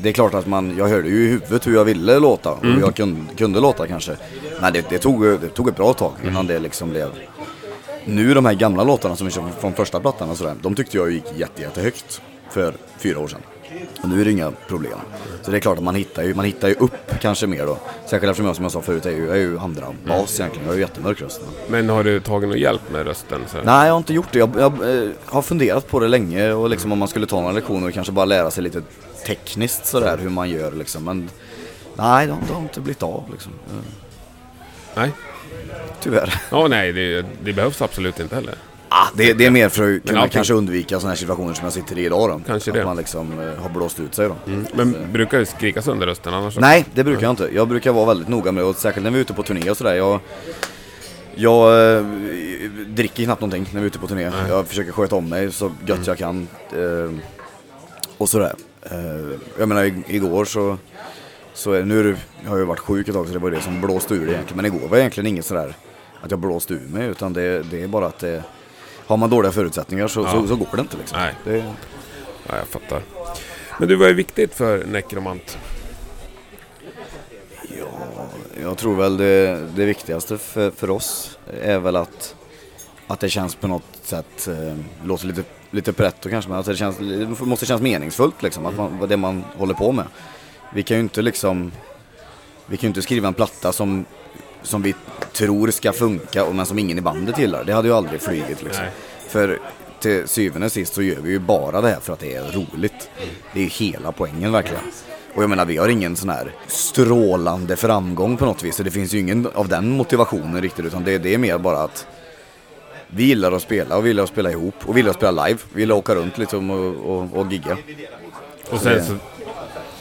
det är klart att man, jag hörde ju i huvudet hur jag ville låta och hur jag kunde, kunde låta kanske. Men det, det, tog, det tog ett bra tag innan det liksom blev... Nu de här gamla låtarna som vi kör från första plattan och sådär, de tyckte jag gick jätte, jättehögt för fyra år sedan. Och nu är det inga problem. Så det är klart att man hittar ju, man hittar ju upp kanske mer då. Särskilt eftersom jag som jag sa förut är ju, är ju andra bas egentligen, jag har ju jättemörk röst. Men har du tagit någon hjälp med rösten? Så? Nej, jag har inte gjort det. Jag, jag eh, har funderat på det länge och liksom om man skulle ta några lektioner och kanske bara lära sig lite tekniskt sådär hur man gör liksom. Men nej, det har, det har inte blivit av liksom. Nej? Tyvärr. Ja, nej, det, det behövs absolut inte heller. Ah, det, det är mer för att kunna allting- kanske undvika sådana här situationer som jag sitter i idag då. Kanske att det. man liksom eh, har blåst ut sig då. Men brukar du skrika sönder rösten annars? Nej, det brukar jag inte. Jag brukar vara väldigt noga med det och särskilt när vi är ute på turné och sådär. Jag, jag eh, dricker knappt någonting när vi är ute på turné. Jag försöker sköta om mig så gött jag kan. Eh, och sådär. Eh, jag menar igår så, så nu det, har jag varit sjuk ett tag så det var det som blåste ur det egentligen. Men igår var egentligen inget sådär att jag blåste ur mig utan det, det är bara att det, har man dåliga förutsättningar så, så, så går det inte liksom. Nej. Det, Ja, jag fattar. Men du, vad är viktigt för Necromant? Jag tror väl det, det viktigaste för, för oss är väl att, att det känns på något sätt, eh, låter lite, lite pretto kanske, men att det, känns, det måste kännas meningsfullt liksom, att man, det man håller på med. Vi kan ju inte liksom, vi kan ju inte skriva en platta som, som vi tror ska funka och men som ingen i bandet gillar. Det hade ju aldrig flugit liksom. Nej. För till syvende och sist så gör vi ju bara det här för att det är roligt. Det är ju hela poängen verkligen. Och jag menar vi har ingen sån här strålande framgång på något vis. Så det finns ju ingen av den motivationen riktigt utan det, det är mer bara att vi gillar att spela och vi gillar att spela ihop och vi gillar att spela live. Vi gillar att åka runt liksom och, och, och gigga. Och sen det- så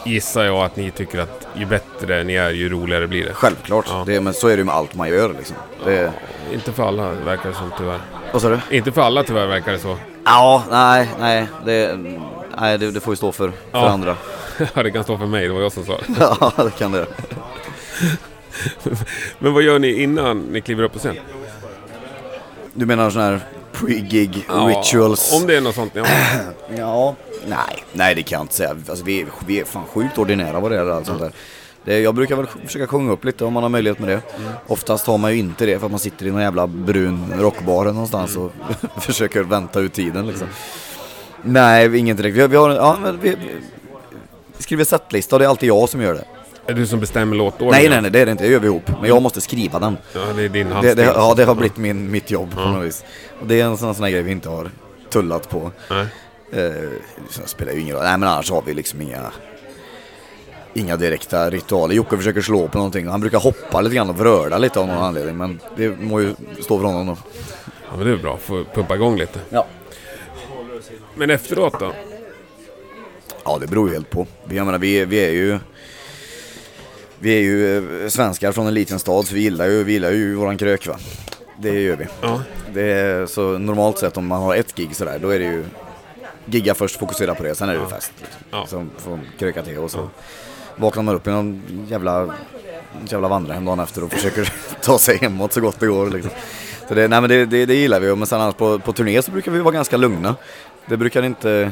gissar jag att ni tycker att ju bättre ni är, ju roligare blir det. Självklart, Ja. det, men så är det ju med allt man gör liksom. Det, Inte för alla verkar det som tyvärr. vad sa du? Inte för alla tyvärr verkar det så. Ja, nej, nej. Det, nej, det, det får ju stå för, för Ja. andra. Ja, det kan stå för mig, det var jag som sa det. Ja, det kan det. Men vad gör ni innan ni kliver upp på scen? Du menar sån här pre-gig rituals? Om det är något sånt ni har. Ja, nej, nej det kan jag inte säga. Alltså, vi, är- vi är fan sjukt ordinära vad det gäller allt sånt där. Det, jag brukar väl försöka sjunga upp lite om man har möjlighet med det. Oftast har man ju inte det för att man sitter i någon jävla brun rockbar någonstans och försöker vänta ut tiden liksom. Nej, inget direkt. Vi har, vi har ja, men vi, vi skriver setlista och det är alltid jag som gör det. Är du som bestämmer låtordningen? Nej, nej, nej, det är det inte. Det gör vi ihop. Men jag måste skriva den. Ja, det är din Det, handstil. det, ja, det har blivit min, mitt jobb på något vis. Och det är en sån, sån här grej vi inte har tullat på. Nej. Eh, det spelar ju ingen roll. Nej men annars har vi liksom inga Inga direkta ritualer. Jocke försöker slå på någonting. Han brukar hoppa lite grann och vröla lite av någon anledning. Men det må ju stå för honom då. Ja, men det är bra. Få pumpa igång lite. Ja. Men efteråt då? Ja, det beror ju helt på. Jag menar, vi, vi är ju... Vi är ju eh, svenskar från en liten stad så vi gillar ju, vi gillar ju våran krök va. Det gör vi. Ja. Det är, så normalt sett om man har ett gig sådär, då är det ju Gigga först, fokusera på det, sen är det ju fest. Liksom. Ja. Så får kröka till och så vaknar man upp i någon jävla, jävla vandrarhem dagen efter och försöker ta sig hemåt så gott det går. Liksom. Så det, nej men det, det, det gillar vi, men sen annars på, på turné så brukar vi vara ganska lugna. Det brukar inte,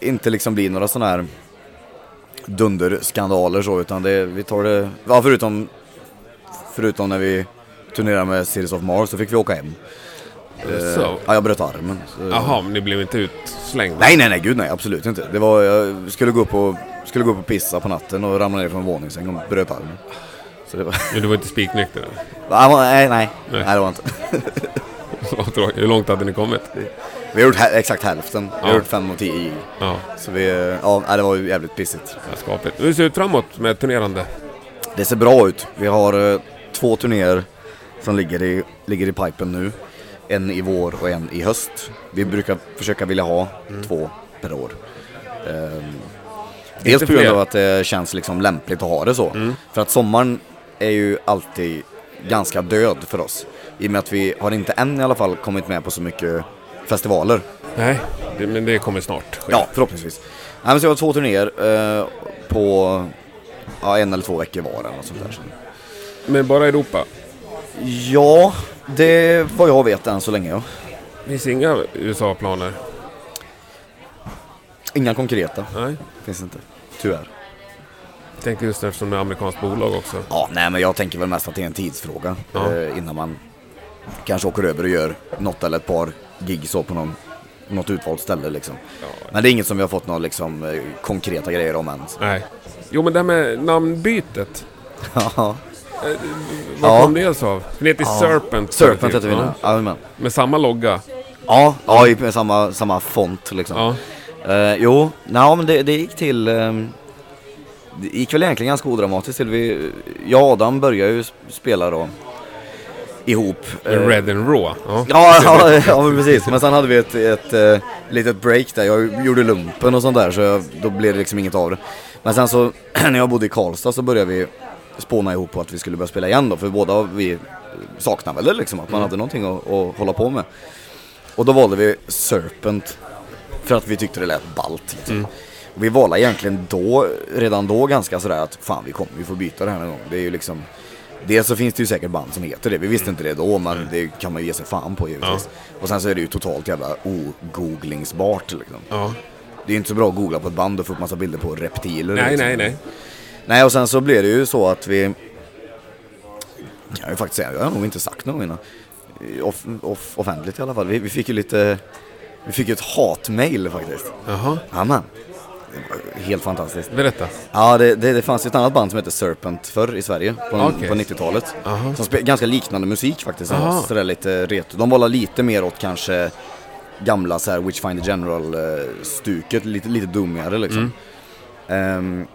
inte liksom bli några sådana här dunderskandaler så, utan det, vi tar det, ja förutom, förutom när vi turnerade med Cities of Mars, så fick vi åka hem. Eh, Så. Ja, jag bröt armen. Jaha, men ni blev inte utslängda? Nej, nej, nej, gud nej, absolut inte. Det var, jag skulle gå upp och, skulle gå upp och pissa på natten och ramla ner från en våningssäng och bröt armen. Så det var, Men du var inte spiknykter? eller? Nej, nej, Nej. nej, det var inte. Hur långt hade ni kommit? Vi har gjort hä- exakt hälften. Vi har Ja. gjort fem och tio i. Ja, Så vi, ja, nej, det var ju jävligt pissigt. ja, skapligt. Hur ser det ut framåt med turnerande? Det ser bra ut. Vi har eh, två turnéer som ligger i, ligger i pipen nu. En i vår och en i höst. Vi brukar försöka vilja ha två per år. Ehm, dels på grund fler? av att det känns liksom lämpligt att ha det så. För att sommaren är ju alltid ganska död för oss. I och med att vi har inte än i alla fall kommit med på så mycket festivaler. Nej, det, men det kommer snart. ske. Ja, förhoppningsvis. Nej, men så jag har två turnéer eh, på ja, en eller två veckor var eller något sånt där. Men bara Europa? Ja, det är vad jag vet än så länge. Ja. Finns inga USA-planer? Inga konkreta Nej. finns inte, tyvärr. Jag tänkte just eftersom det är amerikanskt bolag också. Ja, nej men jag tänker väl mest att det är en tidsfråga Ja. eh, innan man kanske åker över och gör något eller ett par gig så på någon, något utvalt ställe liksom. Men det är inget som vi har fått några liksom, eh, konkreta grejer om än. Nej. Jo, men det här med namnbytet. Ja, Vad Ja. kom det sig av? Ni heter Serpent. Serpent heter vi nu. Ja. Med samma logga. Ja, ja med samma, samma font liksom. Ja. Eh, jo, nej, men det, det gick till... ehm, det gick väl egentligen ganska odramatiskt till. Vi, jag och Adam började ju sp- spela då ihop. eh, Red and Raw. Ja. Ja, ja, precis. Men sen hade vi ett, ett, eh, litet break där. Jag gjorde lumpen och sånt där så jag, då blev det liksom inget av det. Men sen så när jag bodde i Karlstad så började vi spåna ihop på att vi skulle börja spela igen då. För båda vi saknade väl liksom att man hade någonting att, att hålla på med. Och då valde vi Serpent för att vi tyckte det lät ballt. Liksom. Och vi valde egentligen då, redan då ganska sådär att fan vi kommer, vi får byta det här någon gång. Det är ju liksom Dels så finns det ju säkert band som heter det, vi visste inte det då men det kan man ju ge sig fan på givetvis. Och sen så är det ju totalt jävla ogooglingsbart liksom. ja. Det är ju inte så bra att googla på ett band och få upp massa bilder på reptiler. Nej, liksom. nej, nej. Nej och sen så blev det ju så att vi kan jag ju faktiskt säga, jag har nog inte sagt någon innan. Off, off, offentligt i alla fall. Vi, vi fick ju lite, vi fick ju ett hatmail faktiskt. Jaha. Jajamän. Helt fantastiskt. Berätta. Ja, det, det, det fanns ju ett annat band som hette Serpent förr i Sverige på, Okej. på 90-talet. Aha. Som spelade ganska liknande musik faktiskt. som var Sådär lite retro. De var lite mer åt kanske gamla så här Witchfinder General-stuket, lite, lite dummigare liksom. Ehm,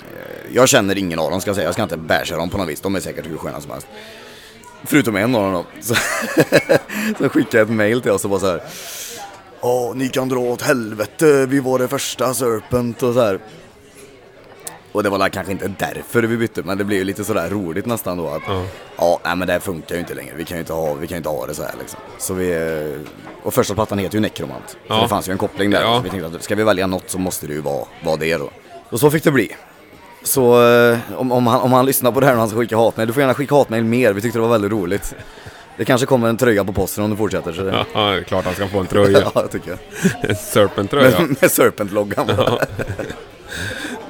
eh, jag känner ingen av dem ska jag säga, jag ska inte basha dem på något vis. De är säkert hur sköna som helst. Förutom en av dem då. Så, så skickade ett mail till oss och bara så här. Ja, ni kan dra åt helvete, vi var det första Serpent och så här. Och det var väl kanske inte därför vi bytte, men det blev ju lite sådär roligt nästan då att ja, nej men det här funkar ju inte längre, vi kan ju inte ha, vi kan inte ha det så här liksom. Så vi, och första plattan heter ju Necromant, så Ja. det fanns ju en koppling där. Ja. Så vi tänkte att ska vi välja något så måste det ju vara, vara det då. Och så fick det bli. Så eh, om, om, han, om han lyssnar på det här och han ska skicka hatmejl, du får gärna skicka hatmejl mer, vi tyckte det var väldigt roligt. Det kanske kommer en tröja på posten om du fortsätter. Så det, Ja, det är klart han ska få en tröja. ja, det tycker jag. En Serpent-tröja. Med, med Serpent-loggan. Ja.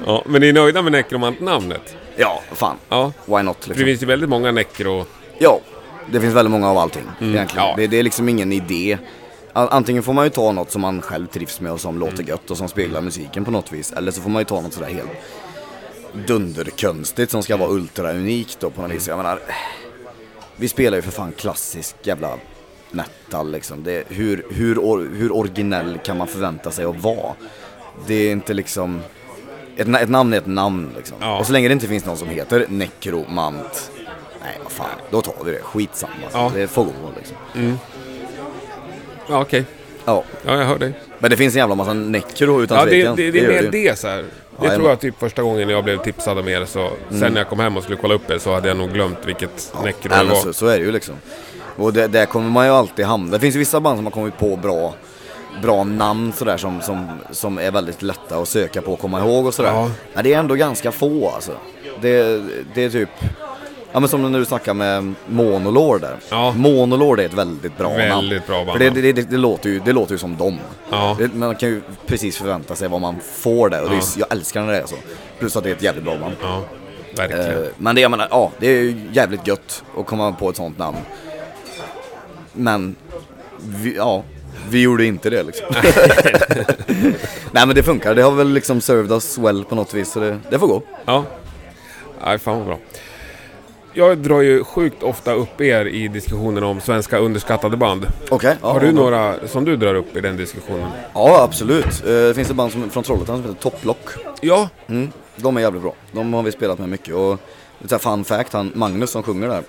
Ja, men ni är nöjda med Necromant-namnet? ja, fan. Ja. Why not För det liksom. finns ju väldigt många necro... Ja, det finns väldigt många av allting egentligen. ja. Det, det är liksom ingen idé. Antingen får man ju ta något som man själv trivs med och som låter gött och som speglar musiken på något vis. Eller så får man ju ta något sådär helt dunderkonstigt som ska vara ultraunikt då på något vis. Jag menar, vi spelar ju för fan klassisk jävla metal liksom. Det, hur, hur, or, hur originell kan man förvänta sig att vara? Det är inte liksom... Ett, ett namn är ett namn liksom. Ja. Och så länge det inte finns någon som heter Necromant Nej, vad fan, då tar vi det. Skitsamma. Ja. Det får gå liksom. Ja, okej. Ja. Ja, jag hör dig. Men det finns en jävla massa necro utan Ja, det, tvekan. det, det är mer ju. det så här. Det Ja, tror jag- typ första gången jag blev tipsad om er så sen när jag kom hem och skulle kolla upp er så hade jag nog glömt vilket Necro det Nej, men var. så, så är det ju liksom. Och det, där kommer man ju alltid hamna. Det finns ju vissa band som har kommit på bra, bra namn sådär som, som, som är väldigt lätta att söka på och komma ihåg och sådär. Ja. Men det är ändå ganska få alltså. Det, det är typ, ja men som när du snackar med Monolord där. Ja. Monolord är ett väldigt bra namn. Väldigt bra För band. det, det, det, det, låter ju, det låter ju som dem. Ja. Man kan ju precis förvänta sig vad man får där och det är, jag älskar när det är så. Plus att det är ett jävligt bra band. Ja, verkligen. Eh, men det jag menar, ja, det är ju jävligt gött att komma på ett sånt namn. Men, vi, ja, vi gjorde inte det liksom. Nej men det funkar, det har väl liksom served us well på något vis så det, det får gå. Ja. Nej, fan vad bra. Jag drar ju sjukt ofta upp er i diskussionen om svenska underskattade band. Okej. ja, Har du några som du drar upp i den diskussionen? Ja absolut. Eh, Det finns ett band som, från Trollhättan som heter Topplock. Ja, Mm, de är jävligt bra. De har vi spelat med mycket och lite fun fact, han, Magnus som sjunger där.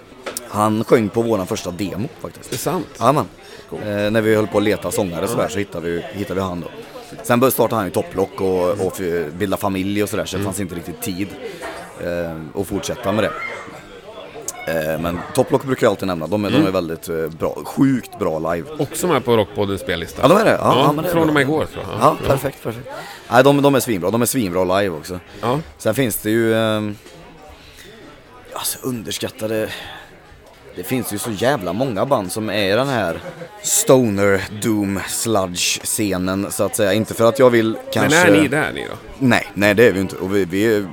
Han sjöng på våran första demo faktiskt. det är sant. Jajamän. Eh, när vi höll på att leta sångare sådär så hittade vi, hittade vi han då. Sen startade han ju topplock och, och f- bilda familj och sådär så det fanns inte riktigt tid eh, att fortsätta med det. Eh, men topplock brukar jag alltid nämna, de är, de är väldigt eh, bra, sjukt bra live. Också med på Rockpoddens spellista. Ja de är det? Ja, Ja, ja, men det från och med igår tror jag. Ja, perfekt, perfekt. Nej, de, de är svinbra, de är svinbra live också. Ja. Sen finns det ju, eh, alltså underskattade, det finns ju så jävla många band som är i den här Stoner Doom Sludge scenen så att säga. Inte för att jag vill Men kanske... är ni där ni då? Nej, nej det är vi inte. Och vi, vi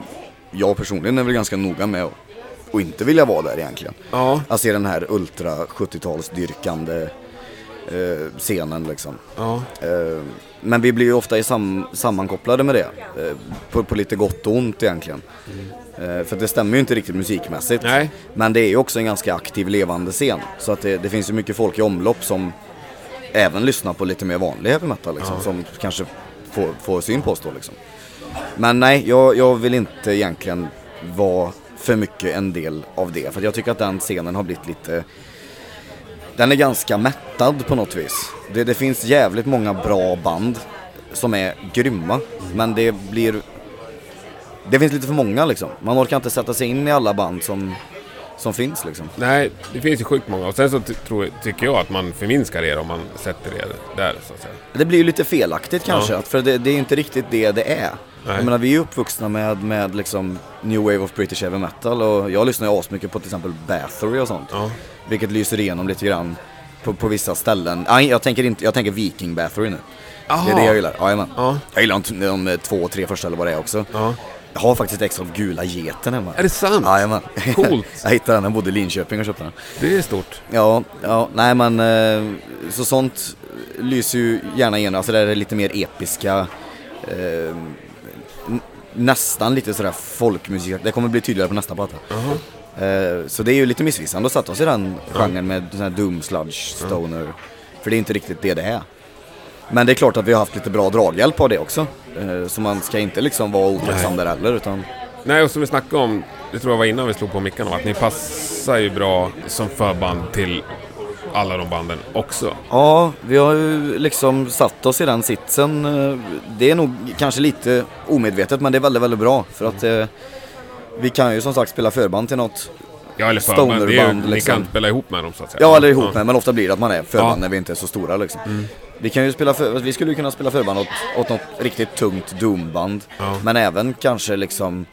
jag personligen är väl ganska noga med att och inte vilja vara där egentligen. Ja. Alltså i den här ultra 70-talsdyrkande eh, scenen liksom. Ja. Eh, men vi blir ju ofta i sam sammankopplade med det. Eh, på, på lite gott och ont egentligen. Eh, för det stämmer ju inte riktigt musikmässigt. Nej. Men det är ju också en ganska aktiv levande scen. Så att det, det finns ju mycket folk i omlopp som även lyssnar på lite mer vanlig heavy metal liksom. Som kanske får, får syn på oss då liksom. Men nej, jag, jag vill inte egentligen vara för mycket en del av det. För jag tycker att den scenen har blivit lite den är ganska mättad på något vis. Det, det finns jävligt många bra band som är grymma. Men det blir... Det finns lite för många liksom. Man orkar inte sätta sig in i alla band som, som finns liksom. Nej, det finns ju sjukt många. Och sen så tror, tycker jag att man förminskar er om man sätter er där så att säga. Det blir ju lite felaktigt kanske, Ja. för det, det är inte riktigt det det är. Nej. Jag menar, vi är uppvuxna med, med liksom New Wave of British Heavy Metal och jag lyssnar ju asmycket på till exempel Bathory och sånt. Ja. Vilket lyser igenom lite grann på, på vissa ställen. Nej, jag tänker, inte, jag tänker Viking Bathory nu. Det är Aha. det jag gillar. Jajamän. Ja. Jag gillar de, de två, tre första eller vad det är också. Ja. Jag har faktiskt ett ex av Gula Geten hemma. Är det sant? Jajamän. Coolt. jag hittade den, jag bodde i Linköping och köpte den. Det är stort. Ja, ja, nej men eh, så sånt lyser ju gärna igenom. Alltså det är lite mer episka, eh, nästan lite sådär folkmusik. Det kommer bli tydligare på nästa platta. Eh, så det är ju lite missvisande att sätta oss i den genren med sån här doom, sludge, stoner. För det är inte riktigt det det är. Men det är klart att vi har haft lite bra draghjälp av det också. Eh, så man ska inte liksom vara otacksam där heller utan Nej, och som vi snackade om, det tror jag var innan vi slog på mickarna, att ni passar ju bra som förband till alla de banden också. Ja, vi har ju liksom satt oss i den sitsen. Det är nog kanske lite omedvetet men det är väldigt, väldigt bra. För att eh, vi kan ju som sagt spela förband till något. Ja, eller förband. Det är ju, Stonerband, Ni liksom. kan spela ihop med dem så att säga. Ja, eller ihop med, men ofta blir det att man är förband Ja. Mm. när vi inte är så stora liksom. Vi, kan ju spela för, vi skulle ju kunna spela förband åt, åt något riktigt tungt doomband. Ja. Men även kanske liksom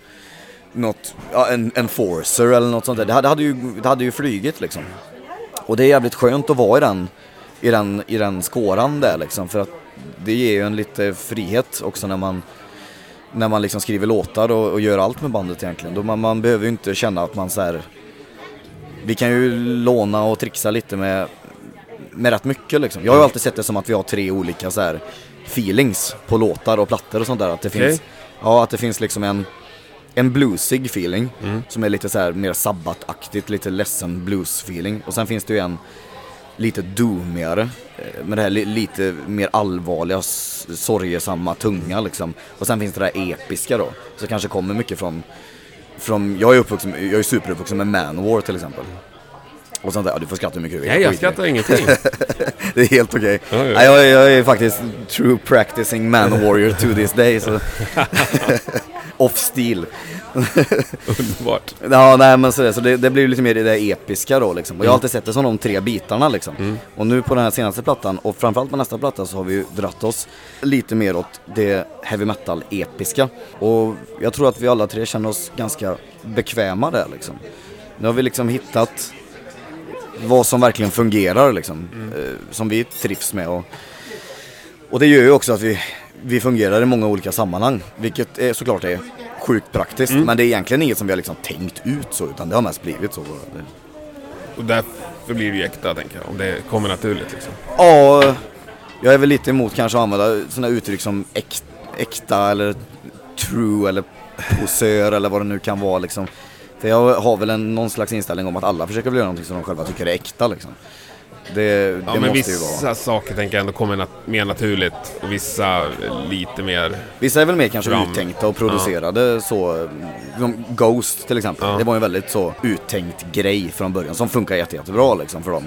något, ja, en enforcer eller något sånt där. Det hade, hade, ju, det hade ju flygit liksom. Och det är jävligt skönt att vara i den, i den, i den skåran där liksom. För att det ger ju en lite frihet också när man när man liksom skriver låtar och, och gör allt med bandet egentligen. Då man, man behöver ju inte känna att man så här. Vi kan ju låna och trixa lite med, med rätt mycket liksom. Jag har ju alltid sett det som att vi har tre olika så här feelings på låtar och plattor och sånt där. Att det finns, ja, att det finns liksom en, en bluesig feeling som är lite så här mer sabbataktigt, lite ledsen blues-feeling. Och sen finns det ju en lite doomigare, eh, med det här li- lite mer allvarliga, sorgesamma, tunga liksom. Och sen finns det där episka då, så kanske kommer mycket från, från jag är uppvuxen, jag är superuppvuxen med Manowar till exempel. Och sånt där, ja, du får skratta hur mycket du vill. Nej, jag det. skrattar ingenting. det är helt okej. Ja, ja. Nej, jag, jag är faktiskt true practicing man warrior to this day. Så. Off stil. Underbart. Ja, nej men så, det, så det, det blir ju lite mer det där episka då liksom. Och jag har alltid sett det som de tre bitarna liksom. Och nu på den här senaste plattan och framförallt på nästa platta så har vi ju dratt oss lite mer åt det heavy metal episka. Och jag tror att vi alla tre känner oss ganska bekväma där liksom. Nu har vi liksom hittat vad som verkligen fungerar liksom. Eh, som vi trivs med. Och, och det gör ju också att vi, vi fungerar i många olika sammanhang. Vilket är, såklart är sjukt praktiskt. Men det är egentligen inget som vi har liksom tänkt ut så. Utan det har mest blivit så. Och därför blir det ju äkta, tänker jag. Om det kommer naturligt liksom. Ja, jag är väl lite emot kanske att använda sådana uttryck som äk, äkta eller true eller posör eller vad det nu kan vara liksom. För jag har väl en, någon slags inställning om att alla försöker väl göra någonting som de själva tycker är äkta liksom. Det, det Ja, men vissa saker tänker jag ändå kommer nat- mer naturligt och vissa lite mer... Vissa är väl mer kanske Fram. uttänkta och producerade så. Som Ghost till exempel. Ja. Det var ju en väldigt så uttänkt grej från början som funkar jätte, jättebra liksom för dem.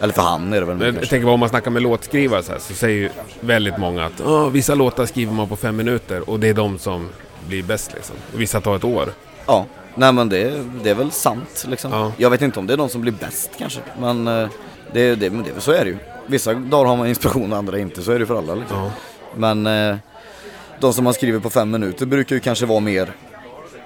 Eller för han är det väl mer Jag kanske. tänker bara om man snackar med låtskrivare så, här, så säger ju väldigt många att "Åh, vissa låtar skriver man på fem minuter och det är de som blir bäst liksom. Och vissa tar ett år. Ja, nej men det, det är väl sant liksom. Ja. Jag vet inte om det är de som blir bäst kanske. Men eh, det, det, men det, så är det ju. Vissa dagar har man inspiration, andra inte. Så är det för alla liksom. Ja. Men eh, de som man skriver på fem minuter brukar ju kanske vara mer,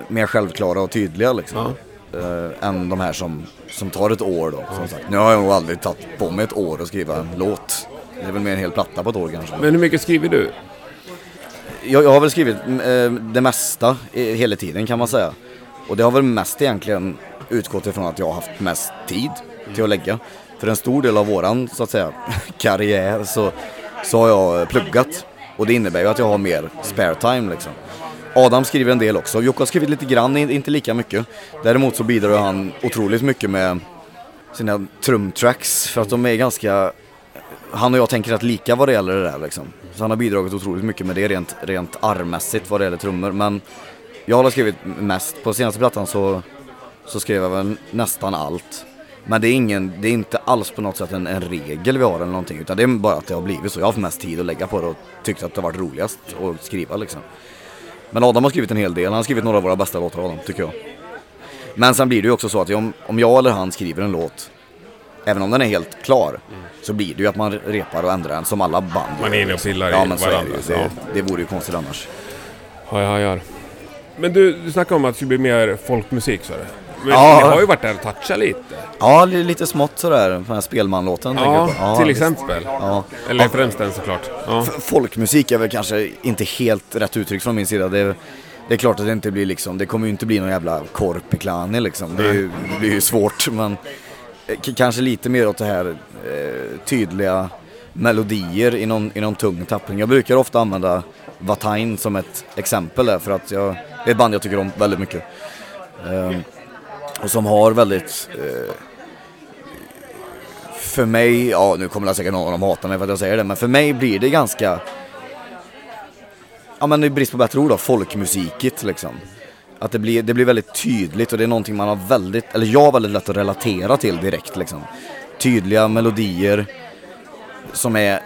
mer självklara och tydliga liksom. Eh, än de här som, som tar ett år då. Som sagt. Nu har jag nog aldrig tagit på mig ett år att skriva en låt. Det är väl mer en hel platta på ett år kanske. Men hur mycket skriver du? Jag, jag har väl skrivit eh, det mesta i, hela tiden kan man säga. Och det har väl mest egentligen utgått ifrån att jag har haft mest tid till att lägga. För en stor del av våran, så att säga, karriär så, så har jag pluggat. Och det innebär ju att jag har mer spare time liksom. Adam skriver en del också. Jocke har skrivit lite grann, inte lika mycket. Däremot så bidrar han otroligt mycket med sina trumtracks för att de är ganska han och jag tänker rätt lika vad det gäller det där liksom. Så han har bidragit otroligt mycket med det rent, rent armmässigt vad det gäller trummor. Men jag har skrivit mest. På senaste plattan så, så skrev jag väl nästan allt. Men det är, ingen, det är inte alls på något sätt en, en regel vi har eller någonting. Utan det är bara att det har blivit så. Jag har haft mest tid att lägga på det och tyckt att det har varit roligast att skriva liksom. Men Adam har skrivit en hel del. Han har skrivit några av våra bästa låtar Adam, tycker jag. Men sen blir det ju också så att om, om jag eller han skriver en låt Även om den är helt klar Så blir det ju att man repar och ändrar den som alla band Man är inne och pillar Ja i men så är det varandra. ju. Det, ja. det vore ju konstigt annars Ja, jag gör. Men du, du snackade om att det skulle bli mer folkmusik sa du. Men Ja. ni har ju varit där och touchat lite. Ja, li- lite smått sådär. Den här Spelman-låten Ja, på. till exempel. Ja. Eller främst den såklart. Ja. Folkmusik är väl kanske inte helt rätt uttryck från min sida. Det är, det är klart att det inte blir liksom, det kommer ju inte bli någon jävla korpiklani liksom. Det, är ju, det blir ju svårt men eh, kanske lite mer åt det här eh, tydliga melodier i någon, i någon tung tappning. Jag brukar ofta använda Vatain som ett exempel där för att jag, det är ett band jag tycker om väldigt mycket. Ehm, och som har väldigt eh, för mig, ja nu kommer det säkert någon av dem hata mig för att jag säger det, men för mig blir det ganska Ja men i brist på bättre ord då, folkmusikigt liksom. Att det blir, det blir väldigt tydligt och det är någonting man har väldigt, eller jag har väldigt lätt att relatera till direkt liksom. Tydliga melodier som är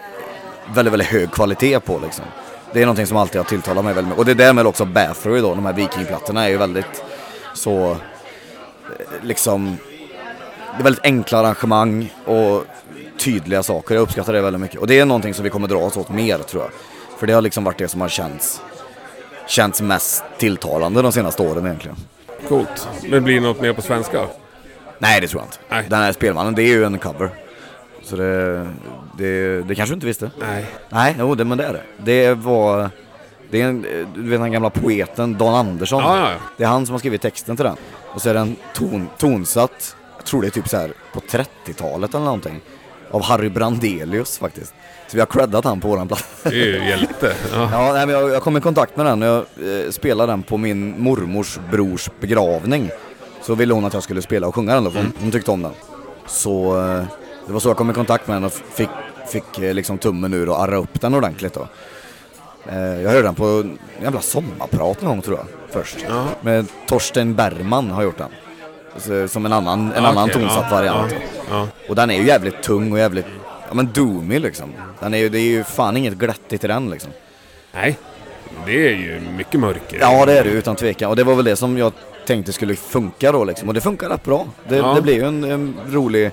väldigt, väldigt hög kvalitet på liksom. Det är någonting som alltid har tilltalat mig väldigt mycket. Och det är därmed också Bathory då, de här vikingplattorna är ju väldigt så, liksom, det är väldigt enkla arrangemang och tydliga saker. Jag uppskattar det väldigt mycket. Och det är någonting som vi kommer dra oss åt mer tror jag. För det har liksom varit det som har känts, känts mest tilltalande de senaste åren egentligen. Coolt. Men blir det något mer på svenska? Nej, det tror jag inte. Nej. Den här spelmannen, det är ju en cover. Så det, det, det kanske du inte visste? Nej. Nej, jo, det, men det är det. Det var, det är en, du vet den gamla poeten Dan Andersson. Ja, ja, ja. Det är han som har skrivit texten till den. Och så är den ton, tonsatt, jag tror det är typ så här på 30-talet eller någonting. Av Harry Brandelius faktiskt. Så vi har creddat han på våran plats. Det är ju hjälte. Ja. Ja, nej, men jag, jag kom i kontakt med den och jag eh, spelade den på min mormors brors begravning. Så ville hon att jag skulle spela och sjunga den då, för hon, hon tyckte om den. Så eh, det var så jag kom i kontakt med den och fick, fick eh, liksom tummen ur och arra upp den ordentligt då. Eh, jag hörde den på en jävla sommarprat någon gång tror jag, först. Med Torsten Bergman har gjort den. Som en annan, en Ja, annan okej, tonsatt ja, variant. Ja, ja. Och den är ju jävligt tung och jävligt ja men Doomy liksom. Den är ju, det är ju fan inget glättigt i den liksom. Nej, det är ju mycket mörker. Ja det är det utan tvekan. Och det var väl det som jag tänkte skulle funka då liksom. Och det funkar rätt bra. Det, Ja. det blir ju en, en rolig...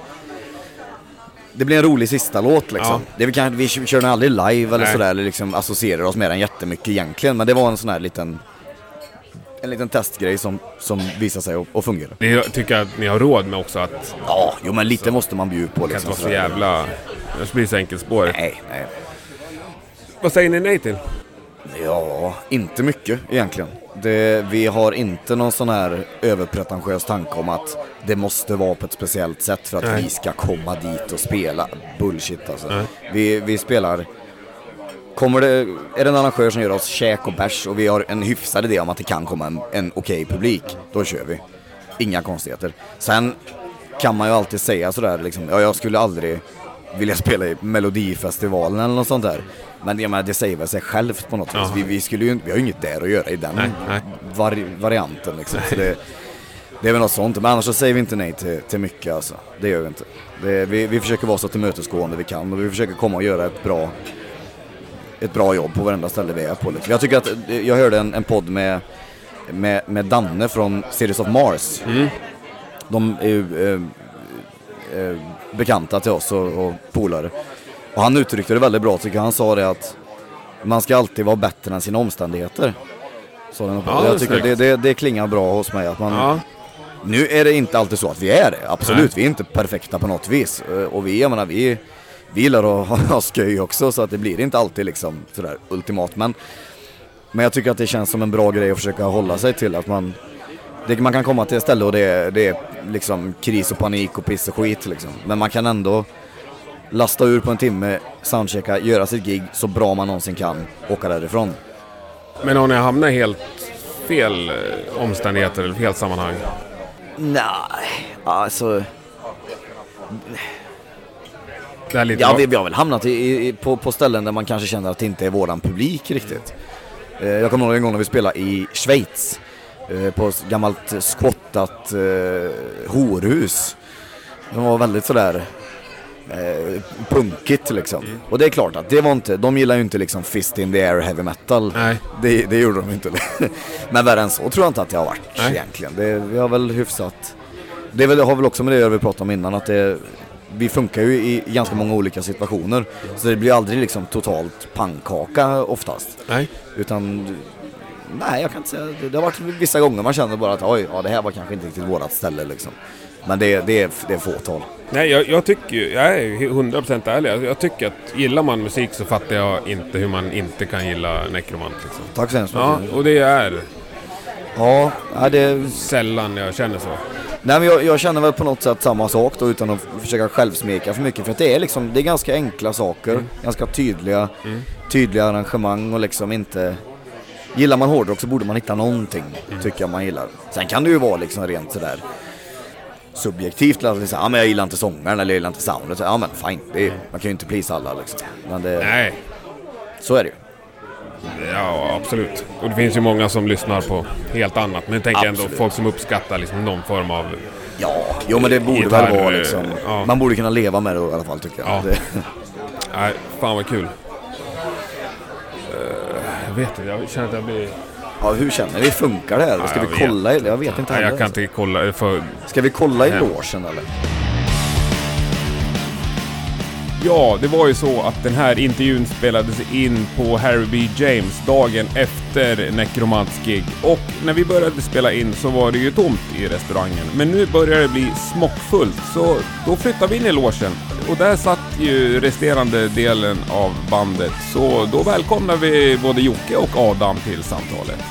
Det blir en rolig sista låt liksom. Ja. Det väl kanske, vi kör den aldrig live eller Nej. sådär, eller liksom associerar oss med den jättemycket egentligen. Men det var en sån här liten... En liten testgrej som, som visade sig att, fungera. Det jag tycker att ni har råd med också att Ja, jo men lite måste man bjuda på det kan liksom. inte vara så jävla... Det blir så enkelspårigt. Nej, nej. Vad säger ni nej till? Ja, inte mycket egentligen. Det, vi har inte någon sån här överpretentiös tanke om att det måste vara på ett speciellt sätt för att Nej. vi ska komma dit och spela. Bullshit alltså. Nej. Vi, vi spelar... Kommer det, är det en arrangör som gör oss käk och bärs och vi har en hyfsad idé om att det kan komma en, en okej publik, då kör vi. Inga konstigheter. Sen kan man ju alltid säga sådär liksom, ja jag skulle aldrig vilja spela i Melodifestivalen eller något sånt där. Men jag menar, det säger väl sig självt på något. Ja. Vi, vi, skulle ju, vi har ju inget där att göra i den Nej, nej. Vari, varianten liksom. Så det, det är väl något sånt. Men annars så säger vi inte nej till, till mycket alltså. Det gör vi inte. Det, vi, vi försöker vara så tillmötesgående vi kan och vi försöker komma och göra ett bra ett bra jobb på varenda ställe vi är på. Liksom. Jag tycker att, jag hörde en, en podd med, med, med Danne från Series of Mars. De är ju eh, eh, bekanta till oss och, och polare. Och han uttryckte det väldigt bra tycker jag. Han sa det att man ska alltid vara bättre än sina omständigheter. Så Ja, jag tycker det, det, det klingar bra hos mig att man, Ja. nu är det inte alltid så att vi är det, absolut. Nej. Vi är inte perfekta på något vis. Eh, Och vi, jag menar, vi, vi gillar att ha, ha sköj också så att det blir inte alltid liksom sådär ultimat. Men, men jag tycker att det känns som en bra grej att försöka hålla sig till att man det, man kan komma till ett ställe och det, är- det är liksom kris och panik och piss och skit liksom. Men man kan ändå lasta ur på en timme, soundchecka, göra sitt gig så bra man någonsin kan, åka därifrån. Men har ni hamnat i helt fel eh, omständigheter eller fel sammanhang? Nej, alltså... Det är lite Ja, vi, vi har väl hamnat i, i, på, på ställen där man kanske känner att det inte är våran publik riktigt. Eh, jag kommer ihåg en gång när vi spelade i Schweiz. Eh, på ett gammalt squattat eh, horhus. Det var väldigt sådär eh, punkigt liksom. Och det är klart att det var inte, de gillar ju inte liksom fist in the air heavy metal. Nej. Det, det gjorde de inte. Men värre än så tror jag inte att det har varit Nej. egentligen. Det, vi har väl hyfsat det väl, har väl också med det vi pratade om innan att det, vi funkar ju i ganska många olika situationer. Så det blir aldrig liksom totalt pannkaka oftast. Nej. Utan, nej jag kan inte säga, det, det har varit vissa gånger man känner bara att oj, ja det här var kanske inte riktigt vårat ställe liksom. Men det, det, är, det är fåtal. Nej, jag, jag tycker ju, jag är ju 100% ärlig. Jag, jag tycker att gillar man musik så fattar jag inte hur man inte kan gilla Necromant liksom. Tack så hemskt Ja, mycket. och det är Ja, ja det, sällan jag känner så. nej, men jag, jag känner väl på något sätt samma sak då utan att försöka självsmeka för mycket. För att det är liksom, det är ganska enkla saker, ganska tydliga, tydliga arrangemang och liksom inte... Gillar man hårdrock så borde man hitta någonting, tycker jag man gillar. Sen kan det ju vara liksom rent sådär subjektivt, liksom, ja men jag gillar inte sångaren eller jag gillar inte soundet. Ja men fine, det är, man kan ju inte plisa alla liksom. Men det, Nej, så är det ju. ja absolut. Och det finns ju många som lyssnar på helt annat. Men jag tänker ändå Absolut. folk som uppskattar liksom någon form av... Ja, jo men det borde Gitarr, väl vara liksom, ja. man borde kunna leva med det i alla fall tycker jag. Ja. Det, Nej, fan vad kul. Jag vet inte, jag känner att jag blir... Ja, hur känner vi? Funkar det här? Ska jag vi vet. kolla? i- Jag vet inte Nej, jag heller. kan inte kolla. För... Ska vi kolla i logen eller? Ja, det var ju så att den här intervjun spelades in på Harry B. James dagen efter Necromants gig. Och när vi började spela in så var det ju tomt i restaurangen. Men nu börjar det bli smockfullt, så då flyttar vi in i logen. Och där satt ju resterande delen av bandet. Så då välkomnar vi både Jocke och Adam till samtalet.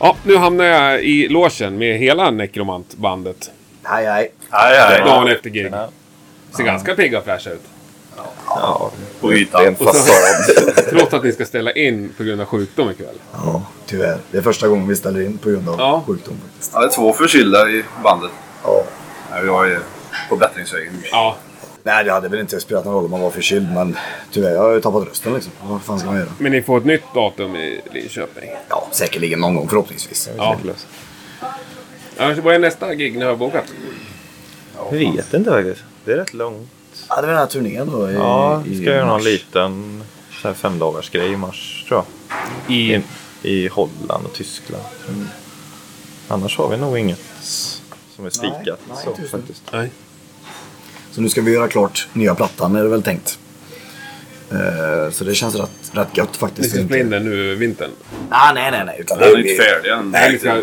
Ja, nu hamnar jag i logen med hela Necromant-bandet. Nej, nej. Hej, hej. Dagen efter gig. Ser ganska pigga och fräscha ut. På Det är ytan. en fasad. Trots att ni ska ställa in på grund av sjukdom ikväll. Ja, tyvärr. Det är första gången vi ställer in på grund av Ja. sjukdom faktiskt. Ja, det är två förkylda i bandet. Ja. Ja, vi var ju på bättringsvägen. Ja, Nej, det hade väl inte spelat någon roll om man var förkyld, men tyvärr, jag har ju tappat rösten liksom. Vad fan ska man göra? men ni får ett nytt datum i Linköping. Ja, säkerligen någon gång förhoppningsvis. Ja. Vad är nästa gig ni har bokat? Jag vet inte faktiskt. Det är rätt långt. Ja, det var den här turnén då i, Ja, i ska jag göra någon mars. liten så här femdagars grej i mars tror jag. I, I, I Holland och Tyskland. Mm. Annars har vi nog inget som är spikat. nej, så, nu. faktiskt. nej. Så nu ska vi göra klart nya plattan är det väl tänkt. Eh, så det känns rätt, rätt gött Ni faktiskt. ska spela in den nu vintern. Ah, nej, nej, nej. Utan Den är vi- inte färdig än. Nej, ska,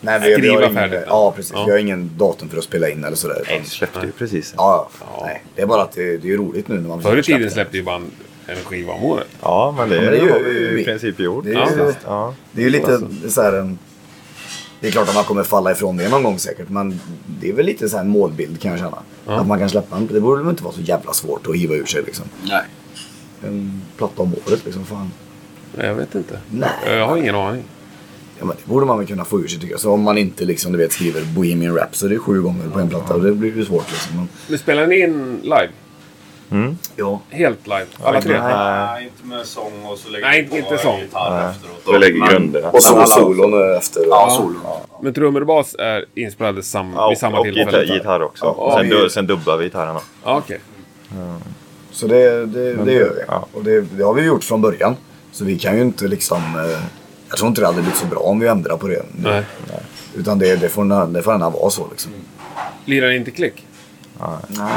Nej, vi, vi Skriva har ingen, färdigt, Ja, precis. ja. Vi har ingen datum för att spela in eller sådär. Nej, det släppte ju precis. Ja, ja. Nej, det är bara att det, det är roligt nu när man förr i tiden släppt det. släppte ju band en skiva om året. Ja, men det, Ja, men det har gör vi ju vi. i princip gjort. Det är ju- Ja. Det är ju lite så här en... Det är klart att man kommer falla ifrån det någon gång säkert. Men det är väl lite så här en målbild kan jag känna. Att man kan släppa en... Det borde väl inte vara så jävla svårt att hiva ur sig liksom. Nej. En platta om året liksom. Fan. Nej, Jag vet inte. Nej. Jag har ingen aning. Ja, men det borde man väl kunna få ur sig tycker jag. Så om man inte liksom du vet skriver Bohemian Rhapsody sju gånger på en platta. Och det blir ju svårt liksom. Men, Men spelar ni in live? ja. Helt live? Alla tre? Nej, inte med sång och så lägger Nej, vi på inte sång. gitarr efteråt. Vi lägger grunderna. Och så solon efter. Ja, solon. Men trummor och bas är inspelade sam Ja, vid samma och, och tillfälle? gitarr, gitarr också. Ja, Och sen, du, sen dubbar vi gitarrerna. Ja, okej. Så det, det, det gör vi. Ja. Och det, det har vi gjort från början. Så vi kan ju inte liksom... Eh, jag tror inte det hade blivit så bra om vi ändrar på det. nu. Nej. Utan det, det, får, det får gärna vara så liksom. Lirar ni inte klick? Nej.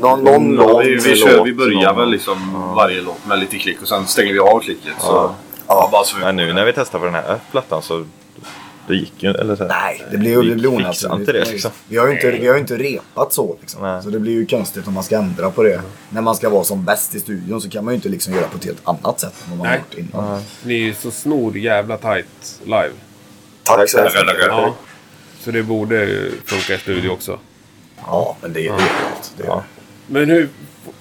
Någon, någon Ja, lång vi, vi, kör, vi börjar någon- väl liksom varje låt med lite klick och sen stänger vi av klicket. Så, ja. bara så vi Men nu när vi testar på den här plattan så det gick ju eller så här. Nej, det blir ju det blir fixar onaturligt. inte det, liksom. Vi har ju inte, vi har ju inte repat så liksom. Så det blir ju konstigt om man ska ändra på det. När man ska vara som bäst i studion så kan man ju inte liksom göra på ett helt annat sätt än vad man har Nej. gjort innan. Ni är ju så snor jävla tight live. Tack så Tackar, mycket. Ja. Så det borde ju funka i studio också. Ja, men det, det är klart. Det, Ja. Men hur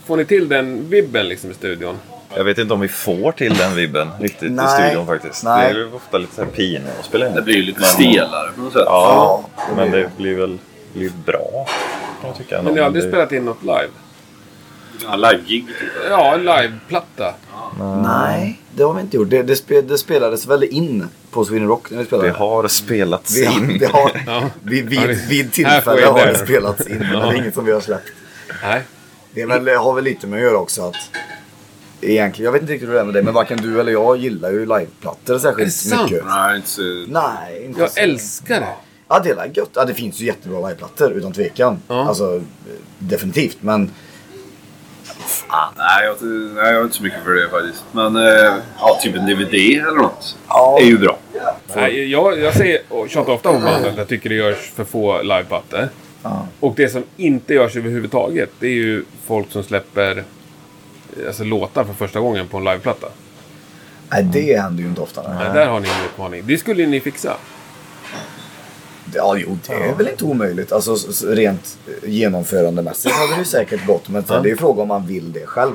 får ni till den vibben liksom i studion? Jag vet inte om vi får till den vibben riktigt Nej. i studion faktiskt. Nej. Det är ju ofta lite så här pin att spela in. Det blir ju lite stelare på något sätt. Ja, Ja, det men det blir väl blir kan jag tycka. Men ni har aldrig det, spelat in något live? Ja, Live-gig typ. Ja, en liveplatta. Nej, det har vi inte gjort. Det, det, spe, det spelades väl in på Sweden Rock när vi spelade. det har spelats vi in. det har, Ja. vid, vid, tillfälle har det spelats in. Men det är inget som vi har släppt. Nej. Det är väl, har väl lite med att göra också att Egentligen, jag vet inte riktigt hur det är med dig, men varken du eller jag gillar ju liveplattor Är det särskilt sant? mycket. Nej, inte så... Nej, inte Jag så. älskar det. Ja, det är gött. Ja, det finns ju jättebra liveplattor utan tvekan. Ja. Alltså, definitivt. Men fan. Nej jag, nej, jag är inte så mycket för det faktiskt. Men eh, ja, typ en DVD eller något. Ja. är ju bra. Nej, jag, jag säger och tjatar ofta på bandet att jag tycker det görs för få liveplattor. Ja. Och det som inte görs överhuvudtaget, det är ju folk som släpper alltså, låtar för första gången på en liveplatta. Nej, det händer ju inte ofta. Nej, där har ni en utmaning. Det skulle ni fixa. Ja, jo, det är väl inte omöjligt. Alltså rent eh, genomförandemässigt hade det ju säkert gått. Men det är ju fråga om man vill det själv.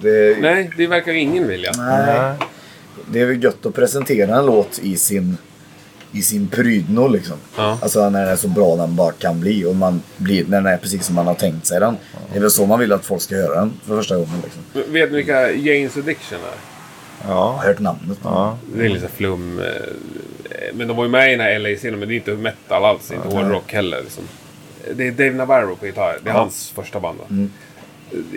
Det, Nej, det verkar ju ingen vilja. nej. Det är väl gött att presentera en låt i sin, i sin prydno liksom. Ja. Alltså när den är så bra den bara kan bli. Och man blir, när den är precis som man har tänkt sig den. Det är väl så man vill att folk ska höra den för första gången. Liksom. Vet ni vilka Janes Addiction är? Jag Ja. har hört namnet. ja. Det är lite flum. eh, Men de var ju med i den här LA-scenen, men det är inte metal alls. Inte hårdrock heller. Liksom. Det är Dave Navarro på gitarr. Det är hans första band. Va?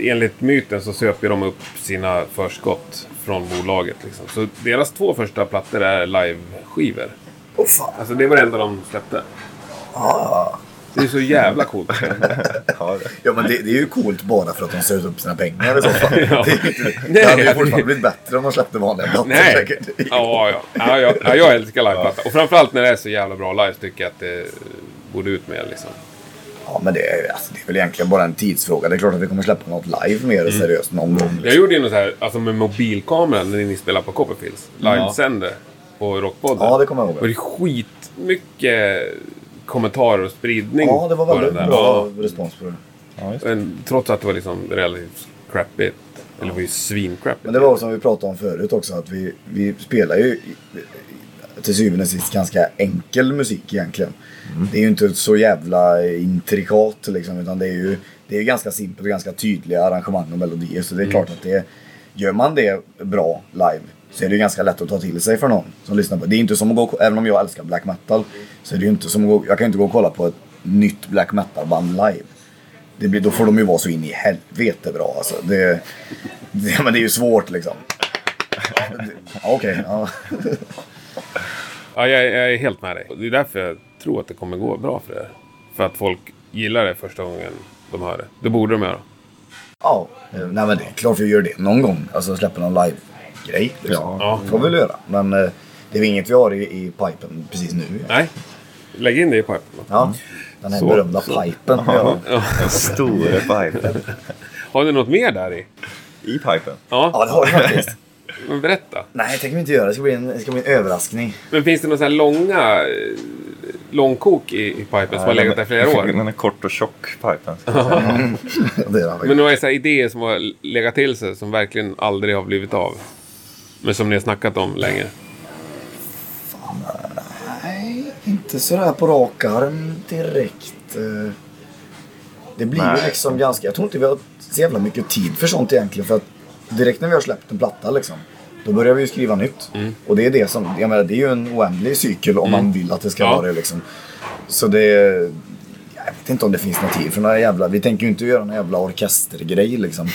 Enligt myten så söp ju de upp sina förskott från bolaget. Liksom. Så deras två första plattor är live-skivor. Åh fan. Alltså det var det enda de släppte. Ja, Det är så jävla coolt. ja. ja men det, det är ju coolt bara för att de söt upp sina pengar i så fall. Ja. Det, är ju inte- Nej, det hade ju fortfarande blivit bättre om de släppte vanliga plattor Nej! säkert. Ja, ja. ja, jag, ja jag älskar liveplatta. Och framförallt när det är så jävla bra live tycker jag att det borde ut med liksom. Ja men det är, alltså, det är väl egentligen bara en tidsfråga. Det är klart att vi kommer släppa något live mer seriöst någon gång. Jag Liksom. gjorde ju något så här, alltså med mobilkameran när ni spelade på Copperfields. Livesände på Rockpodden. Ja det kommer jag Det var ihåg. ju skitmycket kommentarer och spridning Ja det var på väldigt den där. bra respons på det. ja just det. Men trots att det var liksom relativt crappigt. Eller det var ju svincrappigt. Men det var som vi pratade om förut också att vi, vi spelar ju i- till syvende och sist ganska enkel musik egentligen. Det är ju inte så jävla intrikat liksom utan det är ju det är ju ganska simpelt och ganska tydliga arrangemang och melodier. Så det är klart att det gör man det bra live så är det ganska lätt att ta till sig för någon som lyssnar på det. är inte som att gå, även om jag älskar black metal så är det ju inte som att gå, jag kan inte gå och kolla på ett nytt black metal-band live. Det blir, då får de ju vara så in i helvete bra alltså. Det, det, men det är ju svårt liksom. Okej, ja. Ja, jag, jag är helt med dig. Det är därför jag tror att det kommer gå bra för er. För att folk gillar det första gången de hör det. Det borde de göra. Ja, eh, nej men det är klart vi gör det någon gång. Alltså släpper någon live-grej. Liksom. Ja. får vi väl göra. Men eh, det är inget vi har i, i pipen precis nu. Nej, lägg in det i pipen. Ja, den här Så, berömda pipen. Ja. Den stora pipen. Har ni något mer där i? I pipen? Ja, ja, det har vi faktiskt. men berätta. Nej, det tänker vi inte göra. Det ska bli en, det ska bli en överraskning. Men finns det några långa långkok i, i pipen som har legat där i flera år? Den är kort och tjock pipen. faktiskt. Men några så idéer som har legat till sig som verkligen aldrig har blivit av? Men som ni har snackat om länge? Nej, inte sådär på rak arm direkt. Det blir ju Nej. liksom ganska... Jag tror inte vi har så jävla mycket tid för sånt egentligen. För att direkt när vi har släppt en platta liksom. Då börjar vi ju skriva nytt. Och det är det som... Jag menar, det är ju en oändlig cykel om man vill att det ska Ja. vara det liksom. Så det... Jag vet inte om det finns någon tid för några jävla... Vi tänker ju inte göra någon jävla orkestergrej liksom.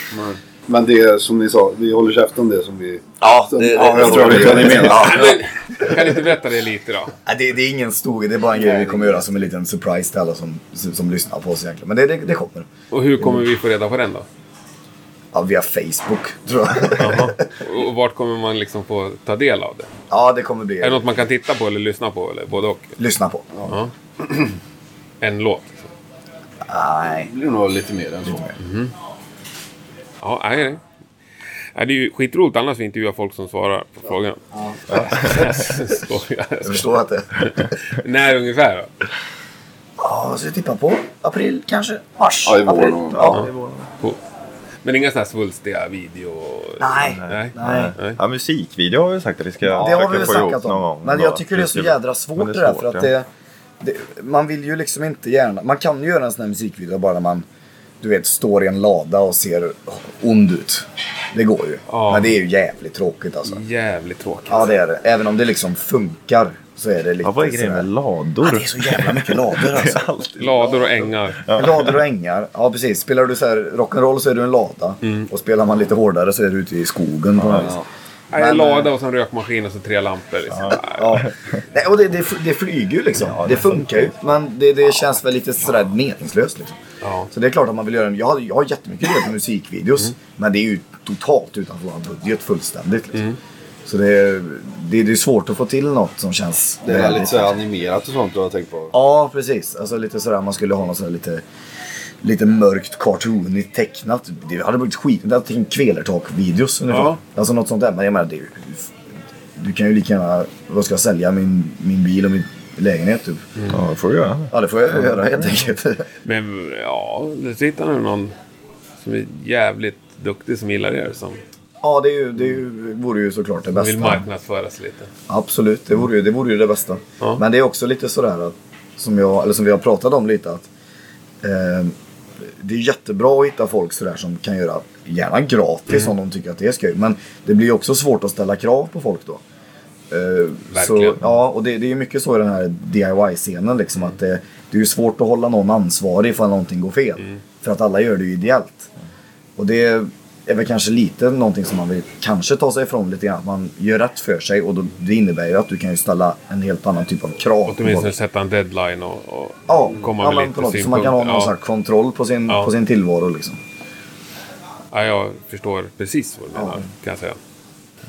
Men det är som ni sa, vi håller käften om det som vi... Ja, som, det- det- ja jag tror jag vet vad ni menar. Ja. Kan inte berätta det lite då? Nej, det, det är ingen stor Det är bara en grej vi kommer göra som en liten surprise till alla som, som, som lyssnar på oss egentligen. Men det, det, det kommer. Och hur kommer vi få reda på den då? Ja, via Facebook, tror jag. Och och vart kommer man liksom få ta del av det? ja, det kommer bli... Är det något man kan titta på eller lyssna på eller både och? Lyssna på. Ja. En låt? liksom. Nej. Det blir nog lite mer än så. Ja, nej, nej. Nej, det är ju skitroligt annars vi intervjuar folk som svarar på frågan. Skojar. Jag förstår att det... När ungefär då? Ja, så jag tippar på april kanske? Mars? Ja, i vår april. Ja, i vår. Cool. Men inga sådana här svulstiga video... Nej. Nej. Nej. Nej. Ja, musikvideo har vi sagt att vi ska Det har vi väl snackat om. gång. Men jag tycker det är så jädra svårt men det, där. För att det, det, man vill ju liksom inte gärna... Man kan ju göra en sån här musikvideo bara när man du vet, står i en lada och ser ond ut. Det går ju. Ja. Men det är ju jävligt tråkigt alltså. Jävligt tråkigt. Ja, det är det. Även om det liksom funkar så är det lite Ja, vad är grejen med lador? Ja, det är så jävla mycket lador alltså. Lador och ängar. Lador och ängar. Ja, precis. Spelar du så här rock'n'roll så är du en lada. Och spelar man lite hårdare så är du ute i skogen på något vis. Nej, en Men, lada och så en rökmaskin och så tre lampor. Liksom. Nej. Ja. Nej, och det, det, det flyger ju liksom. det funkar ju. Men det, det känns väl lite sådär meningslöst liksom. Ja. Så det är klart att man vill göra en... Jag har, jag har jättemycket idéer musikvideos. Men det är ju totalt utanför vår budget fullständigt. Liksom. Så det, är- det, det är svårt att få till något som känns... Det är lite så här animerat och sånt du har tänkt på. Ja, precis. Alltså lite sådär, man skulle ha något sådär lite, lite mörkt cartoonigt tecknat. Det hade blivit skit. Det hade Kvelertak-videos ungefär. Ja. Alltså något sånt där. Men jag menar, det är ju, du kan ju lika gärna, vad ska jag sälja? Min, min bil och min lägenhet typ. Ja, det får du göra. Ja, det får jag göra helt enkelt. Men ja, det sitter nog någon som är jävligt duktig som gillar er. Som Ja, det, är ju, det är ju, vore ju såklart det bästa. vill marknadsföra sig lite. Absolut, det vore ju det, vore ju det bästa. Ja. Men det är också lite sådär att, som, jag, eller som vi har pratat om lite att eh, det är jättebra att hitta folk sådär som kan göra gärna gratis om de tycker att det är skoj. Men det blir ju också svårt att ställa krav på folk då. Eh, så, Verkligen. ja, och det, det är mycket så i den här DIY-scenen liksom att det, det är svårt att hålla någon ansvarig ifall någonting går fel. För att alla gör det ju ideellt. Och det är väl kanske lite någonting som man vill kanske ta sig ifrån lite grann. Att man gör rätt för sig och då, det innebär ju att du kan ju ställa en helt annan typ av krav. Åtminstone sätta en deadline och, och Ja, komma ja med men lite något, så man kan ha någon slags kontroll på sin, Ja. på sin tillvaro liksom. Ja, jag förstår precis vad du menar, kan jag säga.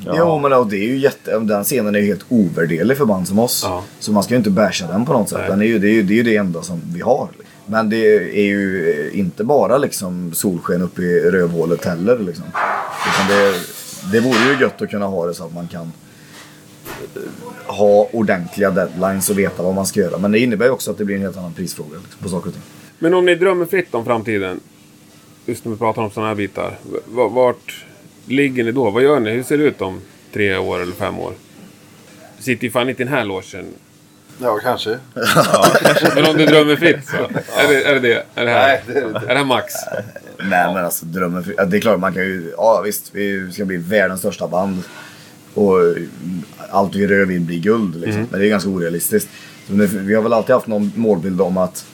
Jo men och det är ju jätte, den scenen är ju helt ovärderlig för band som oss. Ja. Så man ska ju inte basha den på något sätt. Den är ju, det, är ju, det är ju det enda som vi har. Men det är ju eh, inte bara liksom solsken uppe i rövhålet heller. Liksom. Det, det vore ju gött att kunna ha det så att man kan eh, ha ordentliga deadlines och veta vad man ska göra. Men det innebär ju också att det blir en helt annan prisfråga liksom, på saker och ting. Men om ni drömmer fritt om framtiden, just när vi pratar om sådana här bitar. Vart ligger ni då? Vad gör ni? Hur ser det ut om tre år eller fem år? Sitter ju fan inte i den här logen. Ja, kanske. Men om du drömmer fritt så? Är det är det? det? Är det här, Nej, det är det är det här max? Nej men alltså drömmen. för- ja, Det är klart man kan ju. Ja visst vi ska bli världens största band. Och mm, allt vi rör vill bli guld liksom. Men det är ganska orealistiskt. Så nu- Vi har väl alltid haft någon målbild om att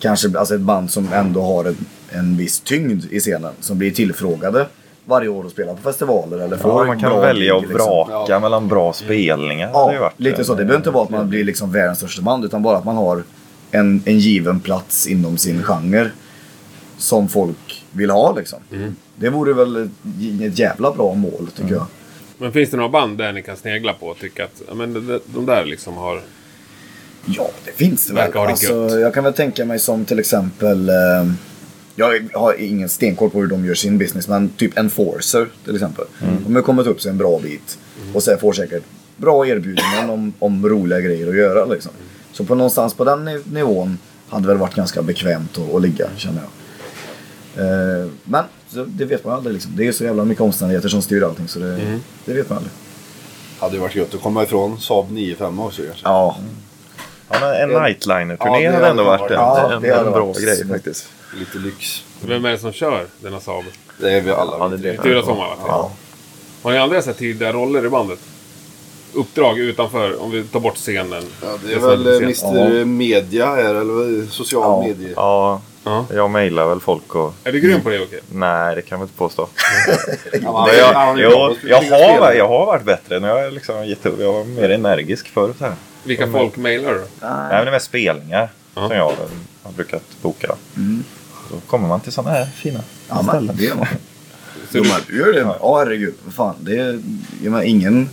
kanske alltså ett band som ändå har en, en viss tyngd i scenen. Som blir tillfrågade varje år att spela på festivaler eller får Ja, man kan välja och liksom. vraka mellan bra spelningar. Ja, varit, lite så. Det behöver inte vara att man blir liksom världens största band utan bara att man har en, en given plats inom sin genre. Som folk vill ha liksom. Det vore väl ett, ett jävla bra mål tycker jag. Men finns det några band där ni kan snegla på och tycka att ja, men de, de- de där liksom har... Ja, det finns det väl. Verkar ha det Alltså, gött. jag kan väl tänka mig som till exempel... Eh, jag har ingen stenkoll på hur de gör sin business, men typ Enforcer till exempel. Mm. De har kommit upp sig en bra bit. Och sen får säkert bra erbjudanden om, om roliga grejer att göra. Liksom. Så på någonstans på den ni- nivån hade det väl varit ganska bekvämt att, att ligga, känner jag. Eh, men så, det vet man aldrig. Liksom. Det är så jävla mycket omständigheter som styr allting, så det, Mm. det vet man aldrig. Hade ju varit gött att komma ifrån Saab 9-5 också kanske. Ja, Ja, men en Ja, nightliner-turné det hade ändå varit- varit en, ja, en, en bra grej faktiskt. Lite lyx. Vem är det som kör denna Saab? Det är vi alla. Ja, det blir Turas om alla tre. Ja. Har ni andra så här roller i bandet? Uppdrag utanför, om vi tar bort scenen. Ja, det är väl är eh, Mr Media här, eller social Ja. medie. Ja, Ja. jag mejlar väl folk och... Är du grym på det Åke? Nej, det kan man inte påstå. Jag, är jag, jag, har, jag har varit bättre när jag har liksom gett upp. Jag var mer energisk förut här. Vilka folk mailar du? Nej, men det är mest spelningar som jag har brukat boka. Då kommer man till sådana här fina ja men ställen. det gör man. Så du, gör det. Ja, herregud. Fan. Det är, jag menar, ingen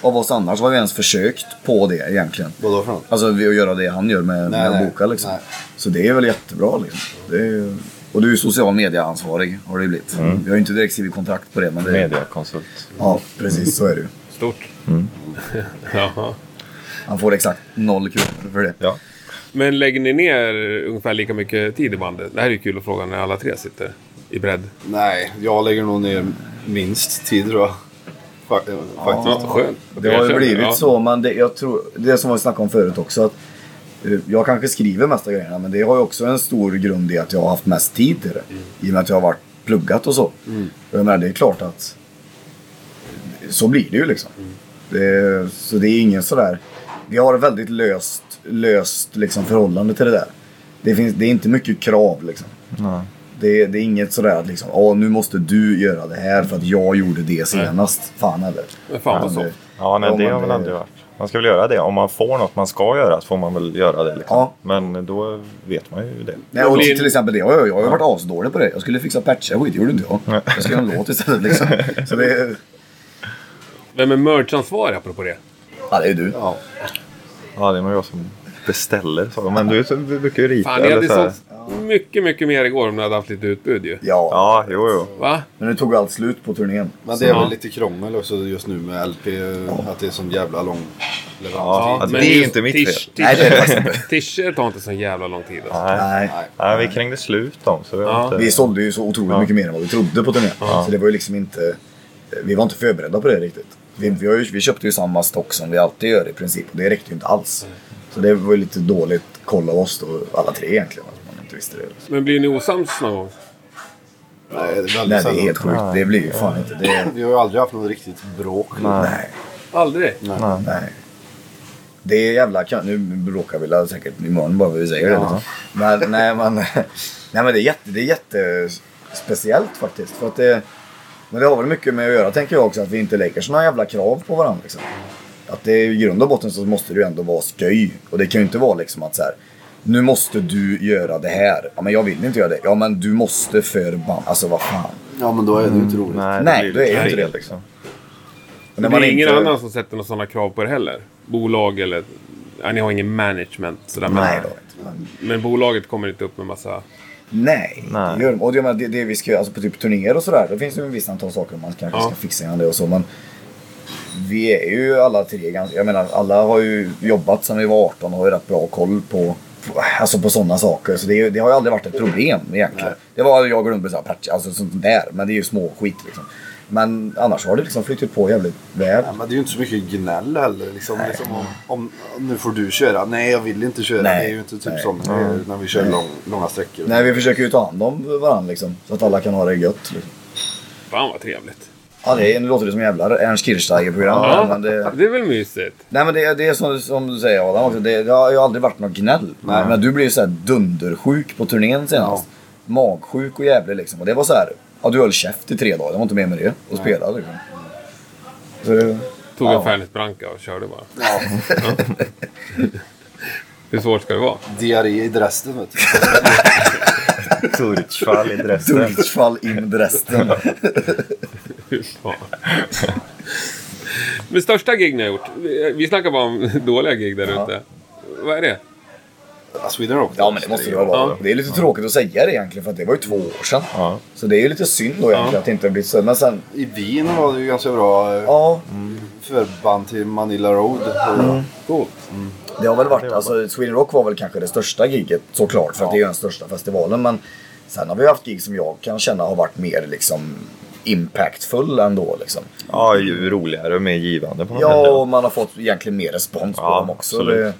av oss annars har ju ens försökt på det egentligen. Vadå för något? Alltså vi- att göra det han gör med, Nej, med att boka liksom. Nej. Så det är väl jättebra liksom. Det är, och du är ju social media-ansvarig har det blivit. Vi har ju inte direkt skrivit kontrakt på det men det Mediakonsult. Ja, precis så är det ju. stort. Jaha. Han får exakt noll kronor för det. Ja. Men lägger ni ner ungefär lika mycket tid i bandet? Det här är ju kul att fråga när alla tre sitter i bredd. Nej, jag lägger nog ner minst tid tror jag. Eh, Faktiskt. Ja, skönt. Det har ju blivit ja. så, men det, jag tror, det som vi snackade om förut också. Att, eh, jag kanske skriver mesta grejerna, men det har ju också en stor grund i att jag har haft mest tid till det. I och med att jag har varit pluggat och så. Och jag menar, det är klart att så blir det ju liksom. Det, så det är ingen sådär... Vi har väldigt löst, löst liksom, förhållande till det där. Det, finns, det är inte mycket krav liksom. Nej. Det, det är inget sådär att liksom, Åh, nu måste du göra det här för att jag gjorde det senast. Fan heller. Men fan vad soft. det- Ja, nej, det har väl aldrig varit. Man ska väl göra det. Om man får något man ska göra så får man väl göra det. Liksom. Ja. Men då vet man ju det. Nej, och till exempel det. Jag, jag, jag har ju varit asdålig på det. Jag skulle fixa patchar skit, det gjorde inte jag. Jag skrev en låt istället liksom. Så det, Vem är merchansvarig apropå det? ja, det är du. Ja. Ja, det är nog jag som beställer. Så. Men du, så- du brukar ju rita. Fan, ni hade så sålt mycket, mycket mer igår om ni hade haft lite utbud ju. Ja. Ja, jo, jo. Va? Men nu tog allt slut på turnén. Men det är väl lite krångel också just nu med LP. Att det är sån jävla lång leveranstid. Ja, det är inte mitt fel. Nej, det är. Tischer tar inte så jävla lång tid alltså. Nej. Nej. Nej. Vi krängde slut dem. Så Ja. inte... Vi sålde ju så otroligt mycket mer än vad vi trodde på turnén. Så det var ju liksom inte... Vi var inte förberedda på det riktigt. Vi, vi, har ju, vi köpte ju samma stock som vi alltid gör i princip. Och det räckte ju inte alls. Så det var ju lite dåligt koll av oss då, alla tre egentligen. Att man inte visste det. Men blir ni osams någon gång? Nej, det är Nej, det är helt sjukt. Det blir ju fan inte det. Vi har ju aldrig haft något riktigt bråk. Nej. Aldrig? Nej. Nej. Det är jävla Nu bråkar vi väl säkert imorgon bara för vi säger det. Liksom. Men, nej, men, nej men det är, jätte, det är jättespeciellt faktiskt. För att det, men det har väl mycket med att göra tänker jag också. Att vi inte lägger såna jävla krav på varandra. Liksom. Att det är i grund och botten så måste det ju ändå vara sköj. Och det kan ju inte vara liksom att så här. Nu måste du göra det här. Ja men jag vill inte göra det. Ja men du måste för band. Alltså vad fan. Ja, men då är det ju inte roligt. Nej, Nej, det är ju inte det. Liksom. Det När blir man ingen inte- annan som sätter några sådana krav på er heller? Bolag eller... Ja, ni har ingen management sådär. Men, Nej då. Men, men bolaget kommer inte upp med massa... Nej, Nej. det gör de. Och det, det, det vi ska göra, alltså på typ turnéer och sådär, då finns det ju en viss antal saker man kanske Ja. ska fixa innan det och så. Men vi är ju alla tre ganska, jag menar alla har ju jobbat sedan vi var 18 och har ju rätt bra koll på Alltså på sådana saker. Så det, det har ju aldrig varit ett problem egentligen. Det var jag och Lundberg alltså sånt där. Men det är ju små skit liksom. Men annars har det liksom flyttat på jävligt väl. Ja, men det är ju inte så mycket gnäll heller. Liksom, liksom om, om, nu får du köra. Nej, jag vill inte köra. Nej. Det är ju inte typ Nej. som eh, när vi kör lång, långa sträckor. Nej, vi försöker ju ta hand om varandra liksom. Så att alla kan ha det gött. Liksom. Fan vad trevligt. Ja, det är- nu låter det som jävla Ernst Kirchsteiger-program. Ja, Men det, det är väl mysigt? nej men det, det är som, som du säger Adam också. Det, det har ju aldrig varit något gnäll. Men, men du blev ju såhär dundersjuk på turnén senast. Magsjuk och jävlig liksom. Och det var så här. Ja du höll käft i tre dagar. Det var inte mer med det. Och spelade liksom. Så, det- Tog Ja. en Fernet Branca och körde bara. Hur svårt ska det vara? Diarré i Dresden vet du. Turtfall i Dresden. Durchfall in Dresden. Men största gig ni har gjort? Vi- snackar bara om dåliga gig där ute. Vad är det? Ja, Sweden Rock. Ja men det måste det vara. Ja. Det är lite tråkigt att säga det egentligen för att det var ju två år sedan. Ja. Så det är ju lite synd då egentligen att det inte har blivit så. Men sen, I Wien var det ju ganska bra eh, ja. förband till Manila Road. Coolt. Det har väl varit, alltså Sweden Rock var väl kanske det största giget såklart för att det är ju den största festivalen. Men sen har vi haft gig som jag kan känna har varit mer liksom impactful ändå liksom. Ja, ju roligare och mer givande på något Ja, sätt. och man har fått egentligen mer respons på Ja, dem också. absolut. Det,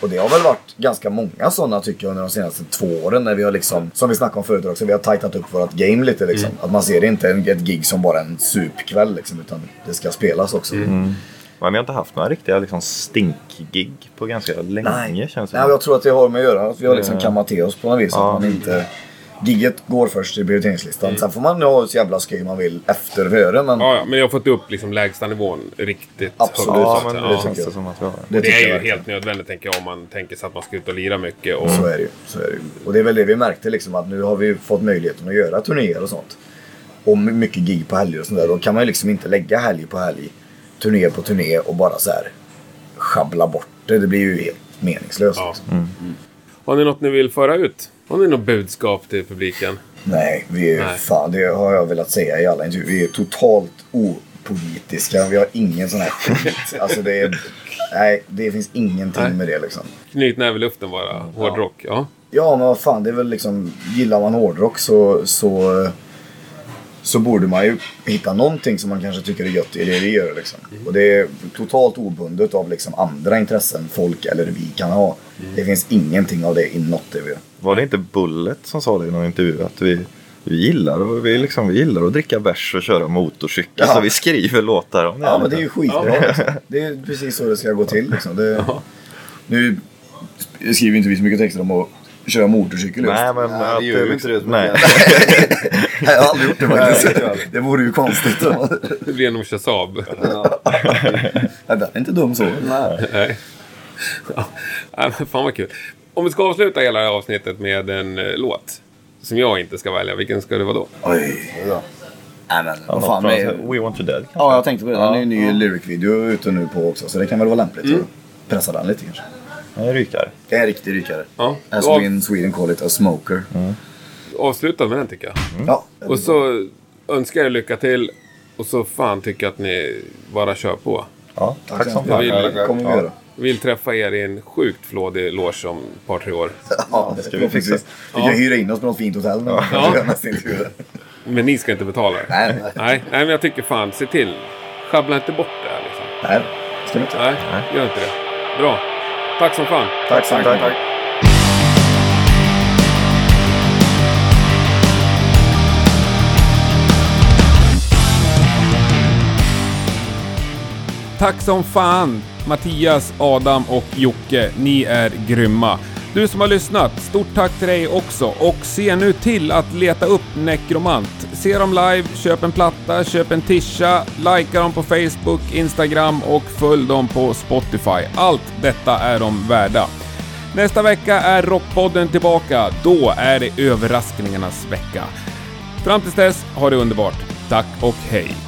och det har väl varit ganska många sådana tycker jag under de senaste två åren när vi har liksom, som vi snackade om förut också, vi har tajtat upp vårt game lite liksom. Att man ser det inte en- ett gig som bara en supkväll liksom, utan det ska spelas också. Men vi har inte haft några riktiga liksom, stinkgig på ganska länge Nej. känns det Nej, jag tror att det har med att göra att vi har liksom Eh. kammat till oss på något vis. Ja. Att man inte... Gigget går först i prioriteringslistan. Sen får man ha så jävla skoj man vill efter före. Men Ja, ja, men jag har fått upp liksom lägsta nivån riktigt Absolut. högt. Ja, men det Ja. känns det som att vi har. det, Det är ju verkligen. helt nödvändigt tänker jag om man tänker sig att man ska ut och lira mycket. Och... Så är det ju. Så är det ju. Och det är väl det vi märkte liksom att nu har vi fått möjligheten att göra turnéer och sånt. Och my- mycket gig på helger och sånt där. Då kan man ju liksom inte lägga helg på helg, turné på turné och bara så här schabbla bort det. Det blir ju helt meningslöst. Ja. Liksom. Har ni något ni vill föra ut? Har ni något budskap till publiken? Nej, vi är, Nej. fan det har jag velat säga i alla intervjuer. Vi är totalt opolitiska. Vi har ingen sån här skit. Alltså det är, nej, det finns ingenting Nej. med det liksom. Knytnäve i luften bara. Hårdrock. Ja. Ja, men vad fan, det är väl liksom, gillar man hårdrock så, så, så borde man ju hitta någonting som man kanske tycker är gött i det vi gör liksom. Och det är totalt obundet av liksom andra intressen folk eller vi kan ha. Det finns ingenting av det i något det vi gör. Var det inte Bullet som sa det i någon intervju? Att vi, vi, gillar, vi, liksom, vi gillar att dricka bärs och köra motorcykel. Ja. Så vi skriver låtar om det. Ja, men det är ju skitbra. Liksom. Det är precis så det ska gå till. Liksom. Det, nu skriver inte vi så mycket texter om att köra motorcykel just. Nej, men Nej, att det gör vi inte det. Nej. Jag har aldrig gjort det faktiskt. Det vore ju konstigt. Det blir nog kör Saab. Nej, Den är inte dum så. Nej. Nej. Ja, fan vad kul. Om vi ska avsluta hela det här avsnittet med en eh, låt. Som jag inte ska välja. Vilken ska det vara då? Oj. Ja. Nej men Ja, vad fan. Med, We Want You Dead kanske? ja, jag tänkte på det. Den är ju en ny lyric-video ute nu på också. Så det kan väl vara lämpligt att pressa den lite kanske. Nej, rykare. Det är en riktig rykare. Ja, As we in Sweden call it a smoker. Avsluta med den tycker jag. Ja. Och så önskar jag lycka till. Och så fan tycker jag att ni bara kör på. Ja, tack som Jag fan. vill, det kommer vi göra. Vill träffa er i en sjukt flådig loge om ett par, tre år. Ja, det ska vi fixa. Vi kan hyra in oss på något fint hotell nu. Ja. Men ni ska inte betala det. Nej, nej. Nej, nej, men jag tycker fan, se till. Sjabbla inte bort det här liksom. Nej, ska vi inte. Nej, gör inte det. Bra. Tack som fan. Tack, tack, tack. tack. Tack som fan Mattias, Adam och Jocke. Ni är grymma. Du som har lyssnat, stort tack till dig också och se nu till att leta upp Necromant. Se dem live, köp en platta, köp en tisha, likea dem på Facebook, Instagram och följ dem på Spotify. Allt detta är de värda. Nästa vecka är Rockpodden tillbaka. Då är det överraskningarnas vecka. Fram tills dess, ha det underbart. Tack och hej.